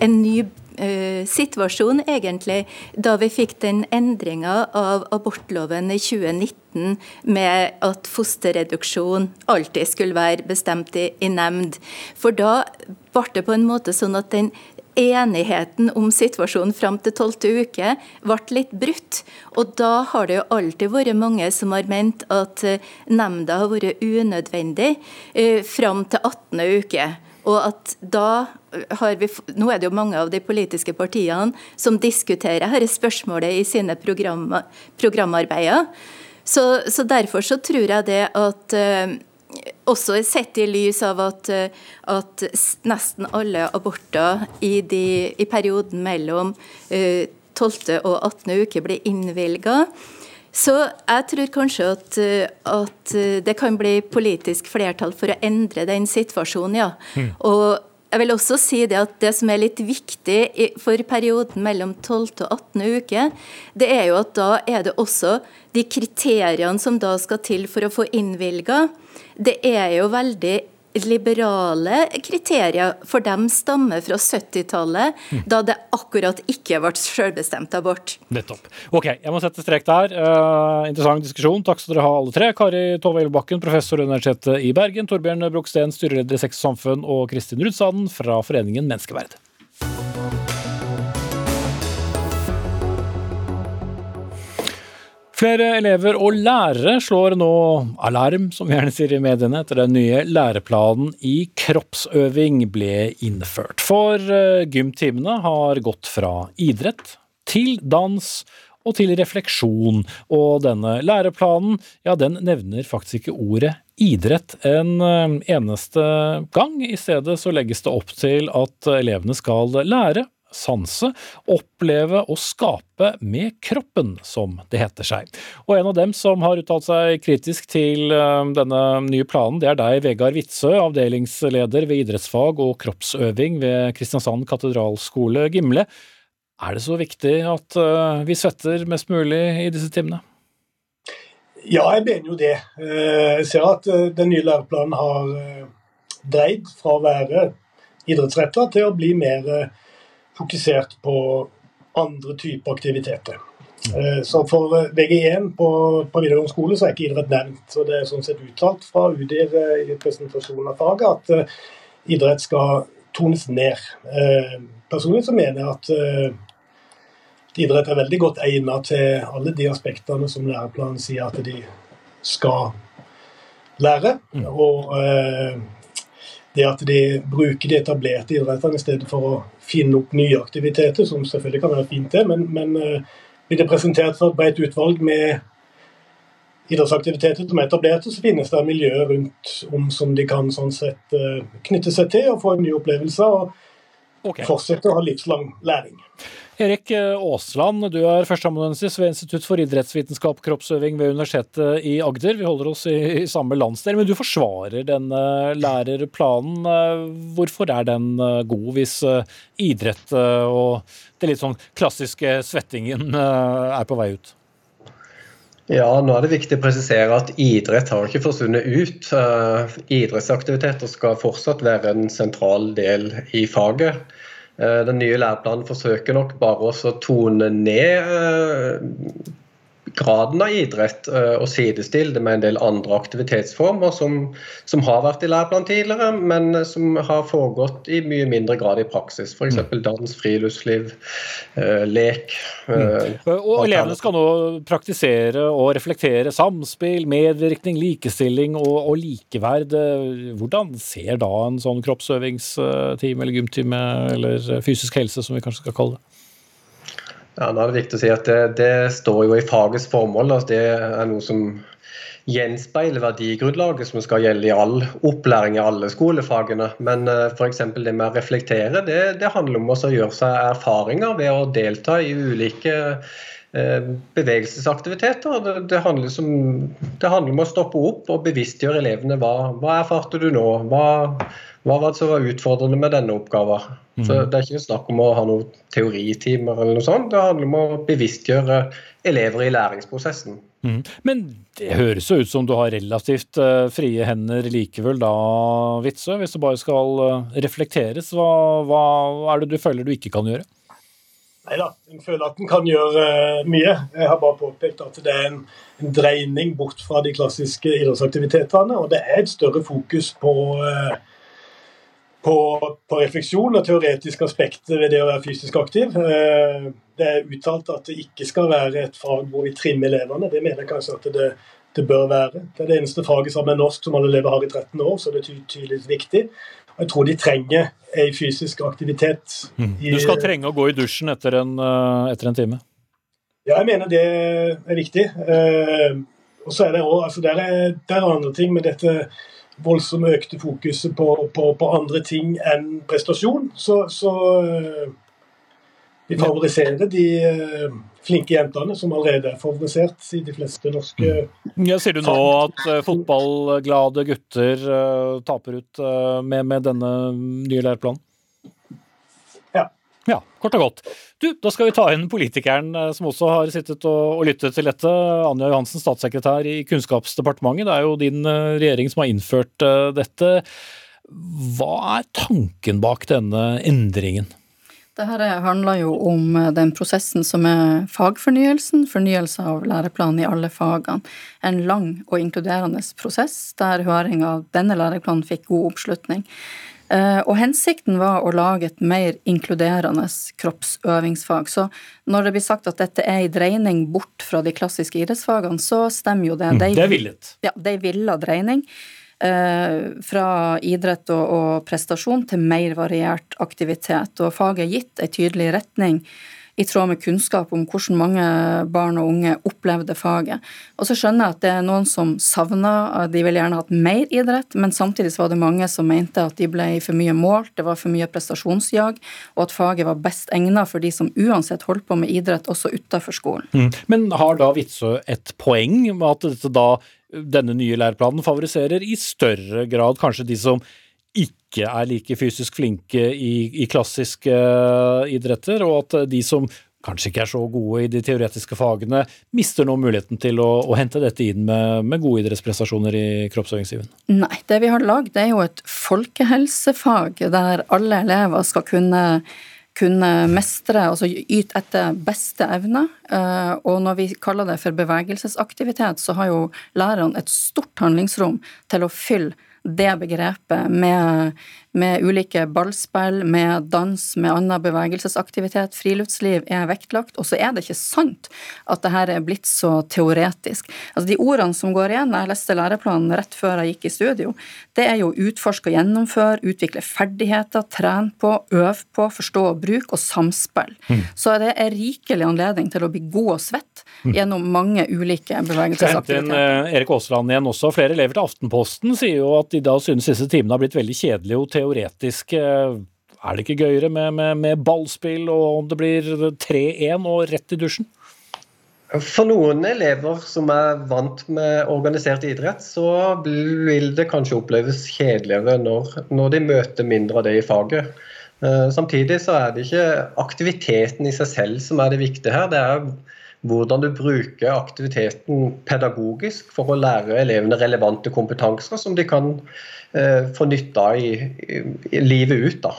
en ny uh, situasjon, egentlig, da vi fikk den endringa av abortloven i 2019 med at fosterreduksjon alltid skulle være bestemt i, i nemnd. For da ble det på en måte sånn at den enigheten om situasjonen fram til tolvte uke ble litt brutt. Og da har det jo alltid vært mange som har ment at eh, nemnda har vært unødvendig eh, fram til 18. uke. Og at da har vi, Nå er det jo mange av de politiske partiene som diskuterer dette spørsmålet i sine program, programarbeider. Så, så, derfor så tror jeg det at uh, også sett i lys av at, uh, at nesten alle aborter i, de, i perioden mellom uh, eh, 12. og 18. uke blir innvilga, så jeg tror kanskje at, eh, at, eh, det kan bli politisk flertall for å endre den situasjonen, ja. Mm. Og jeg vil også si det at det som er litt viktig for perioden mellom 12. og 18. uke, det er jo at da er det også de kriteriene som da skal til for å få innvilga, det er jo veldig liberale kriterier, for dem stammer fra 70-tallet, mm. da det akkurat ikke ble selvbestemt abort. Nettopp. Ok, jeg må sette strek der. Uh, interessant diskusjon. Takk skal dere ha alle tre. Kari Tove Elbakken, professor ved Universitetet i Bergen. Torbjørn Broksten, styreleder i Sex og Samfunn. Og Kristin Rudsaden fra Foreningen Menneskeverd. Flere elever og lærere slår nå alarm, som vi gjerne sier i mediene, etter den nye læreplanen i kroppsøving ble innført. For eh, gymtimene har gått fra idrett til dans og til refleksjon, og denne læreplanen, ja, den nevner faktisk ikke ordet idrett en eh, eneste gang. I stedet så legges det opp til at elevene skal lære sanse, oppleve og skape med kroppen, som det heter seg. Og en av dem som har uttalt seg kritisk til eh, denne nye planen, det er deg, Vegard Witzøe, avdelingsleder ved idrettsfag og kroppsøving ved Kristiansand katedralskole Gimle. Er det så viktig at eh, vi svetter mest mulig i disse timene? Ja, jeg mener jo det. Eh, jeg ser at den nye læreplanen har dreid fra å være idrettsretta til å bli mer fokusert på andre typer aktiviteter. Eh, så For VG1 på, på videregående skole så er ikke idrett nevnt. så Det er sånn sett uttalt fra UDIR eh, i presentasjonen av faget at idrett skal tones ned. Personlig så mener jeg at idrett er veldig godt egnet til alle de aspektene som læreplanen sier at de skal lære. Mm. Og det at de bruker de etablerte idrettene i stedet for å finne opp nye aktiviteter, som selvfølgelig kan være fint, det, men, men uh, blir det presentert for et bredt utvalg med idrettsaktiviteter som er etablerte, så finnes det miljøer rundt om som de kan sånn sett uh, knytte seg til og få en ny opplevelse. og okay. fortsette å ha livslang læring. Erik Aasland, du er førsteamanuensis ved Institutt for idrettsvitenskap og kroppsøving ved Universitetet i Agder. Vi holder oss i, samme landsdel, men du forsvarer denne lærerplanen. Hvorfor er den god, hvis idrett og det litt sånn klassiske svettingen er på vei ut? Ja, nå er det viktig å presisere at idrett har ikke forsvunnet ut. idrettsaktiviteter skal fortsatt være en sentral del i faget. Eh, den nye læreplanen forsøker nok bare å tone ned eh, graden av idrett eh, og sidestille det med en del andre aktivitetsformer som, som har vært i læreplanen tidligere, men som har foregått i mye mindre grad i praksis. F.eks. Mm. dans, friluftsliv, eh, lek. Mm. Eh, og elevene skal nå praktisere og reflektere samspill, medvirkning, likestilling og, og likeverd. Hvordan ser da en sånn kroppsøvingstime eller gymtime eller fysisk helse, som vi kanskje skal kalle det? Ja, nå er det viktig å si at det, det står jo i fagets formål. at Det er noe som gjenspeiler verdigrunnlaget som skal gjelde i all opplæring i alle skolefagene. Men eh, f.eks. det med å reflektere, det, det handler om å gjøre seg erfaringer ved å delta i ulike uh, bevegelsesaktiviteter. Det, det, handler som, det, handler om å stoppe opp og bevisstgjøre elevene. Hva, hva erfarte du nå? Hva, hva var det som var utfordrende med denne oppgaven? Mm. Så Det er ikke snakk om å ha noen teoritimer, eller noe sånt. Det handler om å bevisstgjøre elever i læringsprosessen. Mm. Men det høres jo ut som du har relativt uh, frie hender likevel da, Witzøe, hvis det bare skal uh, reflekteres. Hva, hva, er det du føler du ikke kan gjøre? Nei da, jeg føler at en kan gjøre uh, mye. Jeg har bare påpekt at det er en, en, dreining bort fra de klassiske idrettsaktivitetene. Og det er et større fokus på uh, på, på, refleksjon og teoretiske aspekter ved det å være fysisk aktiv. Eh, det er uttalt at det ikke skal være et fag hvor vi trimmer elevene. Det mener jeg kanskje at det, det bør være. Det er det eneste faget sammen med norsk som alle elever har i 13 år, så det er tydeligvis viktig. Jeg tror de trenger ei fysisk aktivitet. Mm. Du skal trenge å gå i dusjen etter en, eh, etter en time? Ja, jeg mener det er viktig. Eh, og så er det òg altså, der, der er andre ting med dette voldsomt økte fokuset på, på, på, andre ting enn prestasjon, så, så de vi favoriserer de uh, flinke jentene som allerede er favorisert i de fleste norske mm. ja, Sier du nå at uh, fotballglade gutter taper ut med, med denne nye læreplanen? Ja, kort og godt. Du, Da skal vi ta inn politikeren eh, som også har sittet og, og lyttet til dette. Anja Johansen, statssekretær i Kunnskapsdepartementet. Det er jo din eh, regjering som har innført uh, dette. Hva er tanken bak denne endringen? Dette handler jo om den prosessen som er fagfornyelsen, fornyelse av læreplanen i alle fagene. En lang og inkluderende prosess der høring av denne læreplanen fikk god oppslutning. Eh, og hensikten var å lage et mer inkluderende kroppsøvingsfag. Så når det blir sagt at dette er en dreining bort fra de klassiske idrettsfagene, så stemmer jo det. De, det er villet. Ja, det er villa dreining. Eh, fra idrett og, og prestasjon til mer variert aktivitet. Og faget er gitt en tydelig retning i tråd med kunnskap om hvordan mange barn og unge opplevde faget. Og så skjønner jeg at det er noen som savna, de vil gjerne hatt mer idrett, men samtidig var det mange som mente at de ble for mye målt, det var for mye prestasjonsjag, og at faget var best egnet for de som uansett holdt på med idrett også utafor skolen. Mm. Men har da Witzøe et poeng med at dette da denne nye læreplanen favoriserer i større grad kanskje de som ikke er like fysisk flinke i, i klassiske uh, idretter, og at de som kanskje ikke er så gode i de teoretiske fagene, mister nå muligheten til å, å hente dette inn med, med, gode idrettsprestasjoner i kroppsøvingsgiven? Nei, det vi har lagd er jo et folkehelsefag der alle elever skal kunne kunne mestre, altså yte etter beste evne. Eh, og når vi kaller det for bevegelsesaktivitet, så har jo lærerne et stort handlingsrom til å fylle det begrepet med, med, ulike ballspill, med dans, med annen bevegelsesaktivitet. Friluftsliv er vektlagt. Og så er det ikke sant at det her er blitt så teoretisk. Altså De ordene som går igjen, jeg leste læreplanen rett før jeg gikk i studio, det er jo utforske og gjennomføre, utvikle ferdigheter, trene på, øve på, forstå og bruke, og samspill. Mm. Så det er rikelig anledning til å bli god og svett mm. gjennom mange ulike bevegelsesaktiviteter. Uh, Erik Aasland igjen også. Flere elever til Aftenposten sier jo at de da synes disse timene har blitt veldig kjedelige og teoretiske. Er det ikke gøyere med, med, med ballspill, og om det blir 3-1 og rett i dusjen? For noen elever som er vant med organisert idrett, så vil det kanskje oppleves kjedeligere når, når de møter mindre av det i faget. Eh, samtidig så er det ikke aktiviteten i seg selv som er det viktige her. Det er hvordan du bruker aktiviteten pedagogisk for å lære elevene relevante kompetanser som de kan eh, få nytte av i, i, i livet ut. da.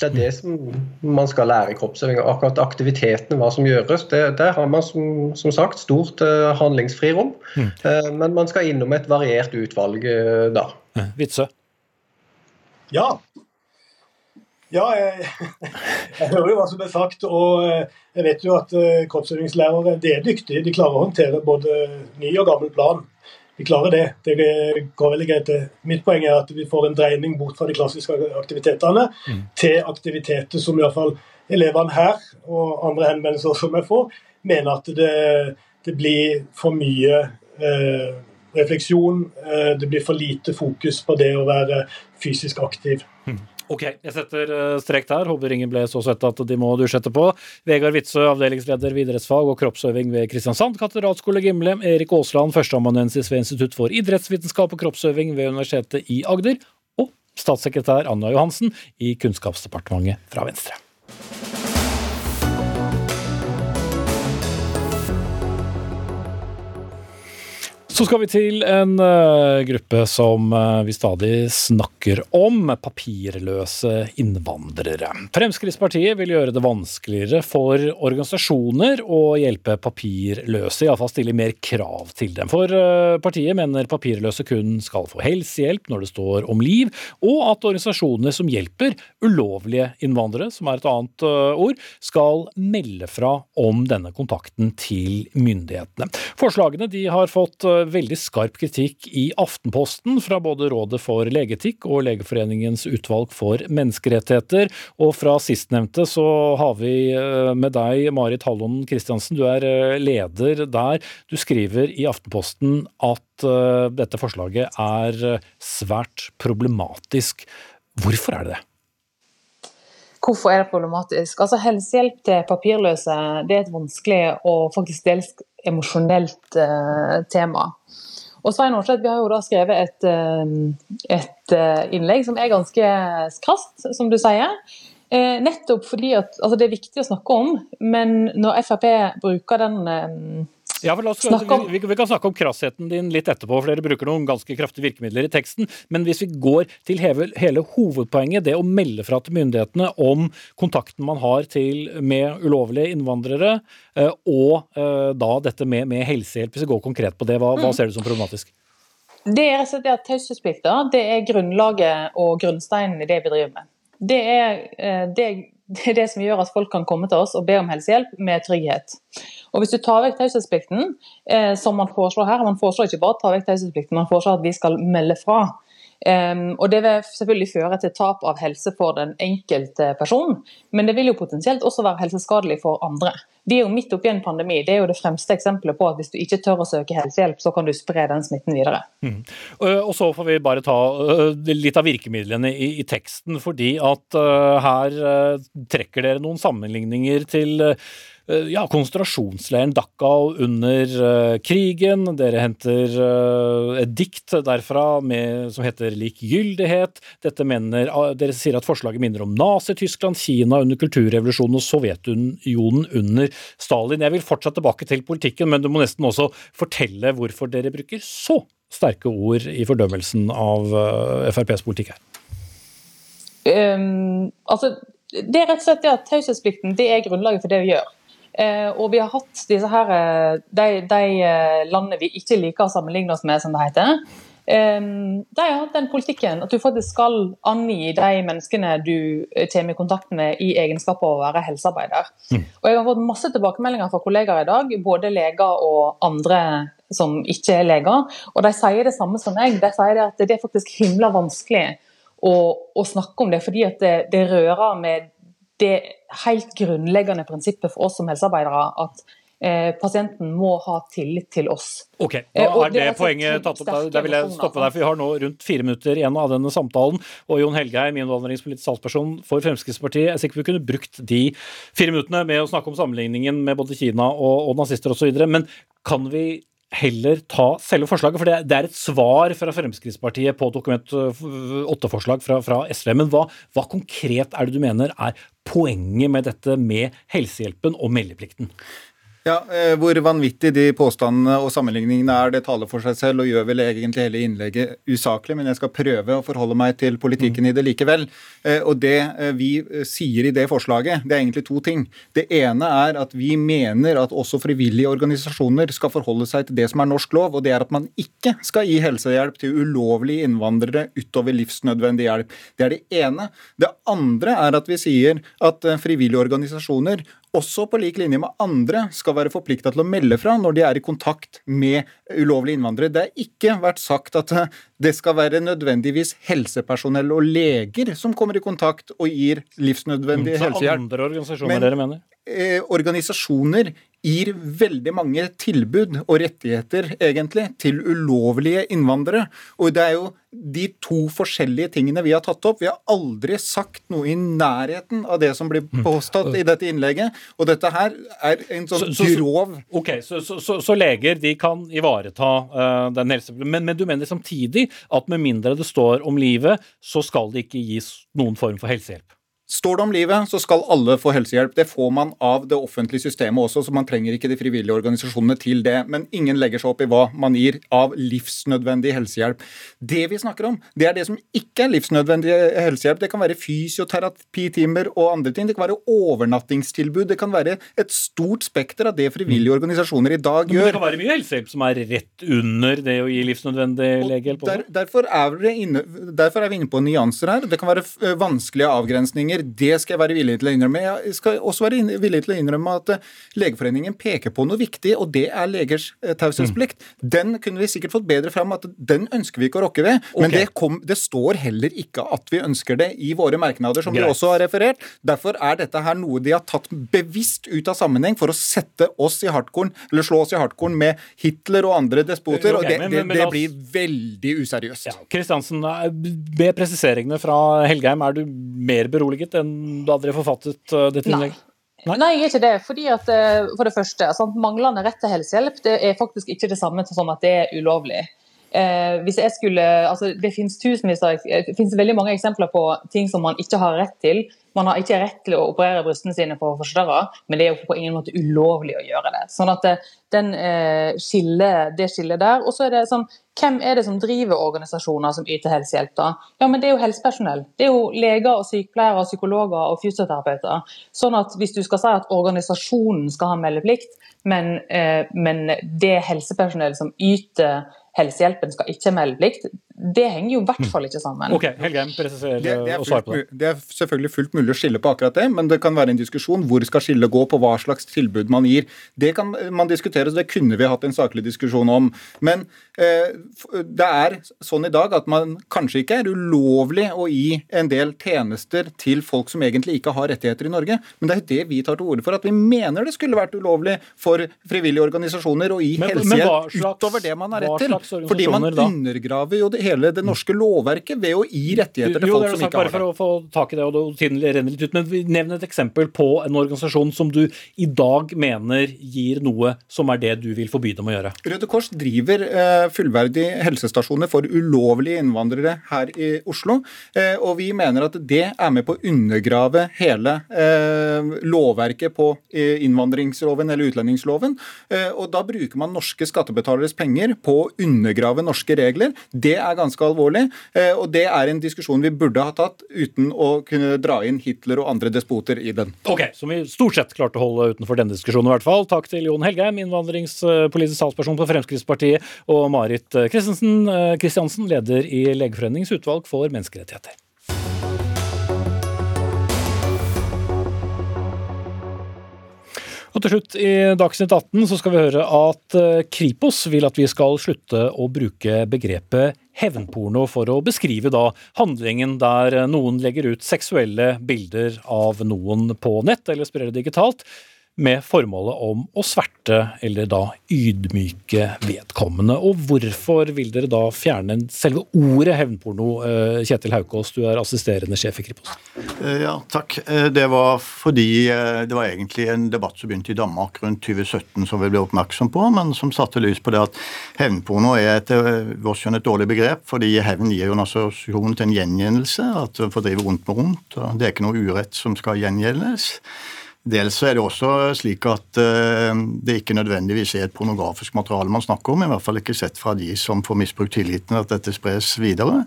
Det er det som man skal lære i kroppsøving. Akkurat aktivitetene, hva som gjøres, det, der har man som, som sagt stort eh, handlingsfrirom. Mm. Eh, men man skal innom et variert utvalg eh, da. Vitsø? Ja. Ja, jeg, jeg, hører jo hva som er sagt. Og jeg vet jo at kroppsøvingslærere det er dyktige. De klarer å håndtere både ny og gammel plan vi klarer det. Det går veldig greit. Mitt poeng er at vi får en dreining bort fra de klassiske aktivitetene mm. til aktiviteter som iallfall elevene her og andre henvendelser som jeg får, mener at det, det blir for mye eh, refleksjon. Eh, det blir for lite fokus på det å være fysisk aktiv. Mm. Ok, jeg setter eh, strek der. Håper ingen ble så svette at de må dusje etterpå. Vegard Witzøe, avdelingsleder idrettsfag og kroppsøving ved Kristiansand katedralskole Gimle. Erik Aasland, førsteamanuensis ved Institutt for idrettsvitenskap og kroppsøving ved Universitetet i Agder. Og statssekretær Anja Johansen i Kunnskapsdepartementet fra Venstre. Så skal vi til en uh, gruppe som uh, vi stadig snakker om, papirløse innvandrere. Fremskrittspartiet vil gjøre det vanskeligere for organisasjoner å hjelpe papirløse, iallfall stille mer krav til dem. For uh, partiet mener papirløse kun skal få helsehjelp når det står om liv, og at organisasjoner som hjelper ulovlige innvandrere, som er et annet ord, skal melde fra om denne kontakten til myndighetene. Forslagene de har fått veldig skarp kritikk i Aftenposten fra både Rådet for legeetikk og Legeforeningens utvalg for menneskerettigheter. Og fra sistnevnte så har vi eh, med deg, Marit Hallon Christiansen, du er eh, leder der. Du skriver i Aftenposten at eh, dette forslaget er svært problematisk. Hvorfor er det det? Hvorfor er det problematisk? Altså Helsehjelp til papirløse det er et vanskelig og faktisk dels emosjonelt eh, tema. Og Svein Aarseth, Vi har jo da skrevet et, eh, et, eh, innlegg som er ganske krast, som du sier. Eh, nettopp fordi at altså Det er viktig å snakke om, men når Frp bruker den eh, ja, for oss, vi, vi, kan snakke om krassheten din litt etterpå, for dere bruker noen ganske kraftige virkemidler i teksten. Men hvis vi går til hele, hele hovedpoenget, det å melde fra til myndighetene om kontakten man har til, med ulovlige innvandrere, eh, og eh, da dette med, med, helsehjelp, hvis vi går konkret på det, hva, hva mm. ser du som problematisk? Det er rett og slett at Taushetsplikta er grunnlaget og grunnsteinen i det vi driver med. Det er, eh, det, det er det som gjør at folk kan komme til oss og be om helsehjelp med trygghet. Og Hvis du tar vekk taushetsplikten, eh, som man foreslår her, man foreslår ikke bare å ta vekk taushetsplikten, man foreslår at vi skal melde fra. Um, og Det vil selvfølgelig føre til tap av helse for den enkelte personen, men det vil jo potensielt også være helseskadelig for andre. Vi er jo midt oppi en pandemi. Det er jo det fremste eksempelet på at hvis du ikke tør å søke helsehjelp, så kan du spre den smitten videre. Mm. Og så får vi bare ta litt av virkemidlene i, i teksten, fordi at uh, her trekker dere noen sammenligninger til Eh, ja, konsentrasjonsleiren Dachau under uh, krigen. Dere henter uh, et dikt derfra med, som heter 'Likegyldighet'. Dette mener, uh, dere sier at forslaget minner om Nazi-Tyskland, Kina under kulturrevolusjonen og Sovjetunionen under Stalin. Jeg vil fortsatt tilbake til politikken, men du må nesten også fortelle hvorfor dere bruker så sterke ord i fordømmelsen av FrPs politikk her. Um, altså, det er rett og slett det at Taushetsplikten er grunnlaget for det vi gjør. Eh, og vi har hatt disse her, eh, de, de eh, landene vi ikke liker å sammenligne oss med, som det heter. De har hatt den politikken at du faktisk skal angi de menneskene du kommer i kontakt med i egenskap av å være helsearbeider. Mm. Og Jeg har fått masse tilbakemeldinger fra kollegaer i dag, både leger og andre som ikke er leger. Og de sier det samme som meg. De sier at det er faktisk himla vanskelig å, å snakke om det, fordi at det, det rører med det helt grunnleggende prinsippet for oss som helsearbeidere at Eh, pasienten må ha tillit til oss. Ok, nå da er det det er poenget tatt opp. Da, vil jeg stoppe deg, for Vi har nå rundt fire minutter igjen av denne samtalen. Og Jon Helgheim, innvandringspolitisk talsperson for Fremskrittspartiet, jeg er sikker vi kunne brukt de fire minuttene med å snakke om sammenligningen med både Kina og, og nazister osv. Men kan vi heller ta selve forslaget? For det, det er et svar fra Fremskrittspartiet på Dokument 8-forslag fra, fra SV. Men hva, hva konkret er det du mener er poenget med dette med helsehjelpen og meldeplikten? Ja, eh, Hvor vanvittig de påstandene og sammenligningene er, det taler for seg selv og gjør vel egentlig hele innlegget usaklig, men jeg skal prøve å forholde meg til politikken i det likevel. Eh, Og Det eh, vi sier i det forslaget, det er egentlig to ting. Det ene er at vi mener at også frivillige organisasjoner skal forholde seg til det som er norsk lov, og det er at man ikke skal gi helsehjelp til ulovlige innvandrere utover livsnødvendig hjelp. Det er det ene. Det andre er at vi sier at frivillige organisasjoner også på lik linje med andre skal være forplikta til å melde fra når de er i kontakt med ulovlige innvandrere. Det har ikke vært sagt at eh, det skal være nødvendigvis helsepersonell og leger som kommer i kontakt og gir livsnødvendig Så helsehjelp. andre organisasjoner Men- dere mener? Eh, organisasjoner gir veldig mange tilbud og rettigheter, egentlig, til ulovlige innvandrere. Og det er jo de to forskjellige tingene vi har tatt opp. Vi har aldri sagt noe i nærheten av det som blir påstått i dette innlegget. Og dette her er en sånn Så- så- grov Ok, så, så, leger de kan ivareta uh, den helse... Men, men du mener samtidig at med mindre det står om livet, så skal det ikke gis noen form for helsehjelp? Står det om livet, så skal alle få helsehjelp. Det får man av det offentlige systemet også, så man trenger ikke de frivillige organisasjonene til det. Men ingen legger seg opp i hva man gir av livsnødvendig helsehjelp. Det vi snakker om, det er det som ikke er livsnødvendig helsehjelp. Det kan være fysioterapitimer og andre ting. Det kan være overnattingstilbud. Det kan være et stort spekter av det frivillige organisasjoner i dag gjør. Men det kan være mye helsehjelp som er rett under det å gi livsnødvendig legehjelp? Der, derfor, er vi inne, derfor er vi inne på nyanser her. Det kan være vanskelige avgrensninger. Det skal jeg være villig til å innrømme. Jeg skal også være villig til å innrømme at eh, Legeforeningen peker på noe viktig, og det er legers taushetsplikt. Mm. Den kunne vi sikkert fått bedre fram, at den ønsker vi ikke å rokke ved. Men det, kom, det står heller ikke at vi ønsker det i våre merknader, som Greit. vi også har referert. Derfor er dette her noe de har tatt bevisst ut av sammenheng for å sette oss i hardkorn, eller slå oss i hardkorn med Hitler og andre despoter. Okay, og det, men- men- det, det blir veldig useriøst. Kristiansen, eh, med presiseringene fra Helgheim, er du mer beroliget enn da dere forfattet eh, dette Nei. innlegget? Nei. jeg er ikke det. fordi at eh, for det første, sant, Manglende rett til helsehjelp det er faktisk ikke det samme som at det er ulovlig. Eh, hvis jeg skulle, altså Det finnes tusenvis eh, det finnes veldig mange eksempler på ting som man ikke har rett til. Man har ikke rett til å operere brystene sine for forstørre, men det er jo på ingen måte ulovlig å gjøre det. Sånn at det, den, eh, skiller, det skillet der. Og så er det sånn, hvem er det som driver organisasjoner som yter helsehjelp? da? Ja, men Det er jo helsepersonell. Det er jo leger, og sykepleiere, og psykologer og fysioterapeuter. Sånn at hvis du skal si at organisasjonen skal ha meldeplikt, men, eh, men det helsepersonell som yter helsehjelpen skal ikke melde plikt. det henger jo i hvert fall ikke sammen. Ok, Helgheim, presiser Det, det, er og svar fullt, på det. det er selvfølgelig fullt mulig å skille på akkurat det, men det kan være en diskusjon hvor skal skillet gå på hva slags tilbud man gir. Det kan man diskutere, så det kunne vi hatt en saklig diskusjon om. Men eh, det er sånn i dag at man kanskje ikke er ulovlig å gi en del tjenester til folk som egentlig ikke har rettigheter i Norge, men det er det vi tar til orde for. At vi mener det skulle vært ulovlig for frivillige organisasjoner å gi helsehjelp utover det man har rett til. Fordi man da? undergraver jo det, hele det norske lovverket ved å gi rettigheter til Jo, folk som sagt ikke har bare det. for å få tak i det, og tiden renner litt ut, men Nevn et eksempel på en organisasjon som du i dag mener gir noe som er det du vil forby dem å gjøre. Røde Kors driver eh, fullverdige helsestasjoner for ulovlige innvandrere her i Oslo. Eh, og vi mener at det er med på å undergrave hele eh, lovverket på eh, innvandringsloven eller utlendingsloven. Eh, og da bruker man norske skattebetaleres penger på å undergrave norske regler. Det er ganske alvorlig, eh, og det er en diskusjon vi burde ha tatt uten å kunne dra inn Hitler og andre despoter i den. Ok, Som vi stort sett klarte å holde utenfor denne diskusjonen. i hvert fall. Takk til Jon Helgheim, innvandringspolitisk talsperson på Fremskrittspartiet, og Marit Christensen, eh, leder i Legeforeningens utvalg for menneskerettigheter. Og til slutt i Dagsnytt 18 så skal vi høre at eh, Kripos vil at vi skal slutte å bruke begrepet hevnporno for å beskrive da handlingen der noen legger ut seksuelle bilder av noen på nett eller sprer det digitalt. Med formålet om å sverte eller da ydmyke vedkommende. Og hvorfor vil dere da fjerne selve ordet hevnporno? Eh, Kjetil Haukås, du er assisterende sjef i Kripos. Eh, ja, takk. Eh, det var fordi det var egentlig en debatt som begynte i Danmark rundt 2017 som vi ble oppmerksom på, men som satte lys på det at hevnporno er etter vårt skjønn et dårlig begrep, fordi hevn gir jo en assosiasjon til en gjengjeldelse, at du fordriver vondt med vondt. Det er ikke noe urett som skal gjengjeldes. Dels er det også slik at uh, det ikke nødvendigvis er et pornografisk materiale man snakker om, i hvert fall ikke sett fra de som får misbrukt tilliten, at dette spres videre.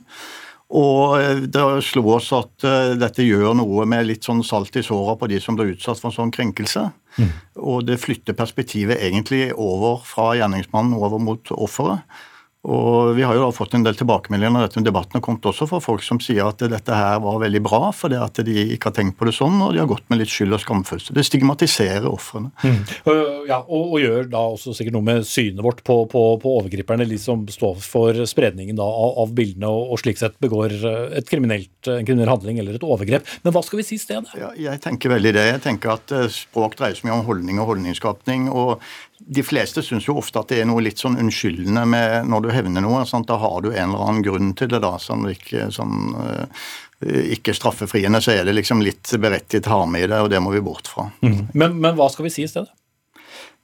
Og eh, det slo oss at uh, dette gjør noe med litt sånn salt i såra på de som blir utsatt for en sånn krenkelse. Mm. Og det flytter perspektivet egentlig over fra gjerningsmannen over mot offeret. Og Vi har jo da fått en del tilbakemeldinger når dette debatten har kommet også fra folk som sier at dette her var veldig bra, fordi at de ikke har tenkt på det sånn, og de har gått med litt skyld og skamfølelse. Det stigmatiserer ofrene. Mm. Ja, og, og, gjør da også sikkert noe med synet vårt på, på, på overgriperne, de som står for spredningen da, av, av, bildene og, og, slik sett begår et kriminelt, en kriminell handling eller et overgrep. Men hva skal vi si i stedet? Ja, jeg tenker veldig det. Jeg tenker at eh, Språk dreier seg mye om holdning og holdningsskapning. og de fleste syns jo ofte at det er noe litt sånn unnskyldende med når du hevner noe. Sant? Da har du en eller annen grunn til det, da, som ikke, sånn, ikke straffefriende. Så er det liksom litt berettiget harme i det, og det må vi bort fra. Mm. Men, men hva skal vi si i stedet?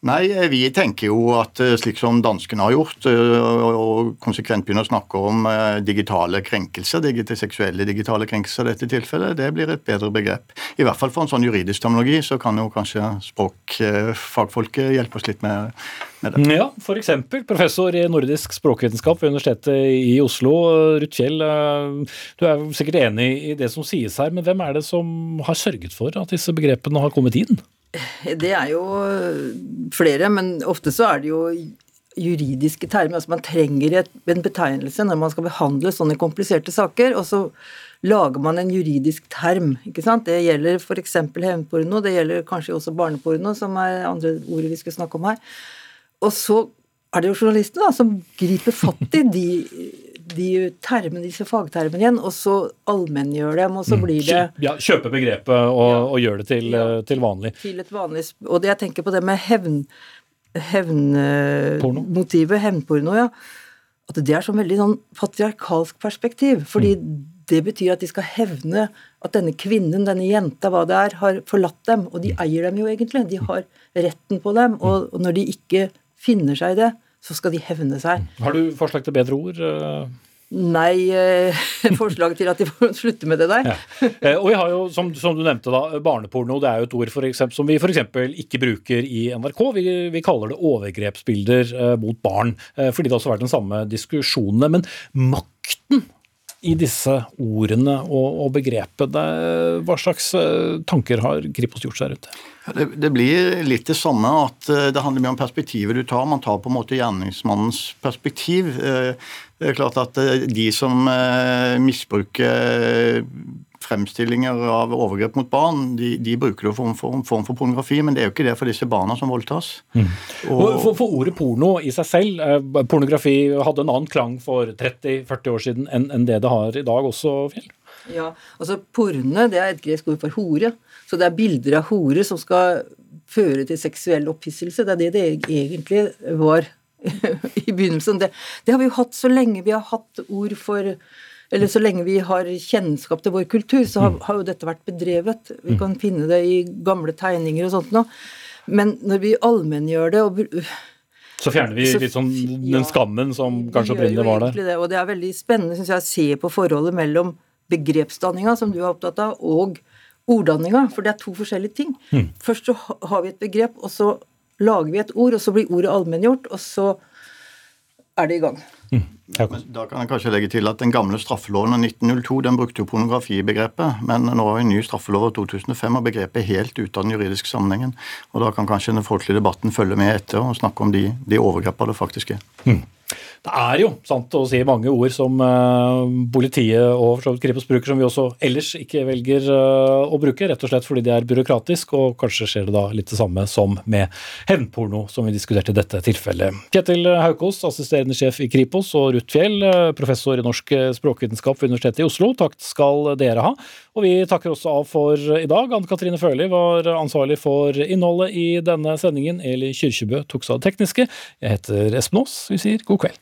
Nei, vi tenker jo at eh, slik som danskene har gjort, eh, og konsekvent begynner å snakke om eh, digitale krenkelser, seksuelle digitale krenkelser i dette tilfellet, det blir et bedre begrep. I hvert fall for en sånn juridisk terminologi, så kan jo kanskje språkfagfolket hjelpe oss litt med, med det. Ja, f.eks. professor i nordisk språkvitenskap ved Universitetet i Oslo, Ruth Kjell. Du er sikkert enig i det som sies her, men hvem er det som har sørget for at disse begrepene har kommet inn? Det er jo flere, men ofte så er det jo juridiske termer. Altså man trenger en betegnelse når man skal behandle sånne kompliserte saker, og så lager man en juridisk term. ikke sant? Det gjelder f.eks. hevnporno, det gjelder kanskje også barneporno, som er andre ordet vi skal snakke om her. Og så er det jo journalistene som griper fatt i de de termene, disse fagtermene igjen, og så allmenngjør dem, og så mm. blir det Ja, Kjøpe begrepet og, ja. og gjøre det til, ja. Eh, til, vanlig. Til et vanlig Og det jeg tenker på det med hevn hevnmotivet, hevnporno, ja. At det er sånn veldig sånn patriarkalsk perspektiv. Fordi mm. Det betyr at de skal hevne at denne kvinnen, denne jenta, hva det er, har forlatt dem. Og de eier dem jo egentlig. De har retten på dem. Og, når de ikke finner seg i det, så skal de hevne seg. Har du forslag til bedre ord? Eh? Nei, eh, forslag til at de får slutte med det der. Ja. Eh, og vi har jo, som, som, du nevnte, da, barneporno. Det er jo et ord for eksempel, som vi f.eks. ikke bruker i NRK. Vi, vi, kaller det overgrepsbilder eh, mot barn, eh, fordi det også har vært den samme diskusjonene. Men makten i disse ordene og, og begrepet, hva slags eh, tanker har Kripos gjort seg rundt det? Det, det, blir litt det samme at eh, det handler mye om perspektivet du tar. Man tar på en måte gjerningsmannens perspektiv. Eh, det er klart at de som misbruker fremstillinger av overgrep mot barn, de, de bruker jo en form, form, for pornografi, men det er jo ikke det for disse barna som voldtas. Mm. Og, for, for, ordet porno i seg selv, pornografi hadde en annen klang for 30-40 år siden enn, en det det har i dag også, Fjell? Ja, altså Porne det er et gresk ord for hore. Så det er bilder av hore som skal føre til seksuell opphisselse. Det er det det egentlig var i begynnelsen. Det, det, har vi jo hatt så lenge vi har hatt ord for eller så lenge vi har kjennskap til vår kultur, så har, mm. har jo dette vært bedrevet. Vi mm. kan finne det i gamle tegninger og sånt noe. Men når vi allmenngjør det og så fjerner vi litt sånn den skammen som kanskje opprinnelig var der. Det, og det er veldig spennende synes jeg, å se på forholdet mellom begrepsdanninga, som du er opptatt av, og orddanninga. For det er to forskjellige ting. Mm. Først så har vi et begrep, og så lager vi et ord, og så blir ordet allmenngjort, og så er det i gang. Mm. Da kan jeg kanskje legge til at Den gamle straffeloven av 1902 den brukte jo pornografibegrepet, men nå har vi en ny straffelov av 2005 og begrepet helt ute av den juridiske sammenhengen. og Da kan kanskje den folkelige debatten følge med etter og snakke om de, de overgrepene det faktisk er. Mm. Det er jo sant å si mange ord som uh, politiet og Kripos bruker, som vi også ellers ikke velger uh, å bruke, rett og slett fordi det er byråkratisk, og kanskje skjer det da litt det samme som med hevnporno, som vi diskuterte i dette tilfellet. Kjetil Haukås, assisterende sjef i Kripos, og Ruth Fjell, uh, professor i norsk språkvitenskap ved Universitetet i Oslo, takk skal dere ha. Og vi takker også av for i dag. Anne Katrine Førli var ansvarlig for innholdet i denne sendingen. Eli Kyrkjebø tok seg av det tekniske. Jeg heter Espen Aas. Vi sier god kveld.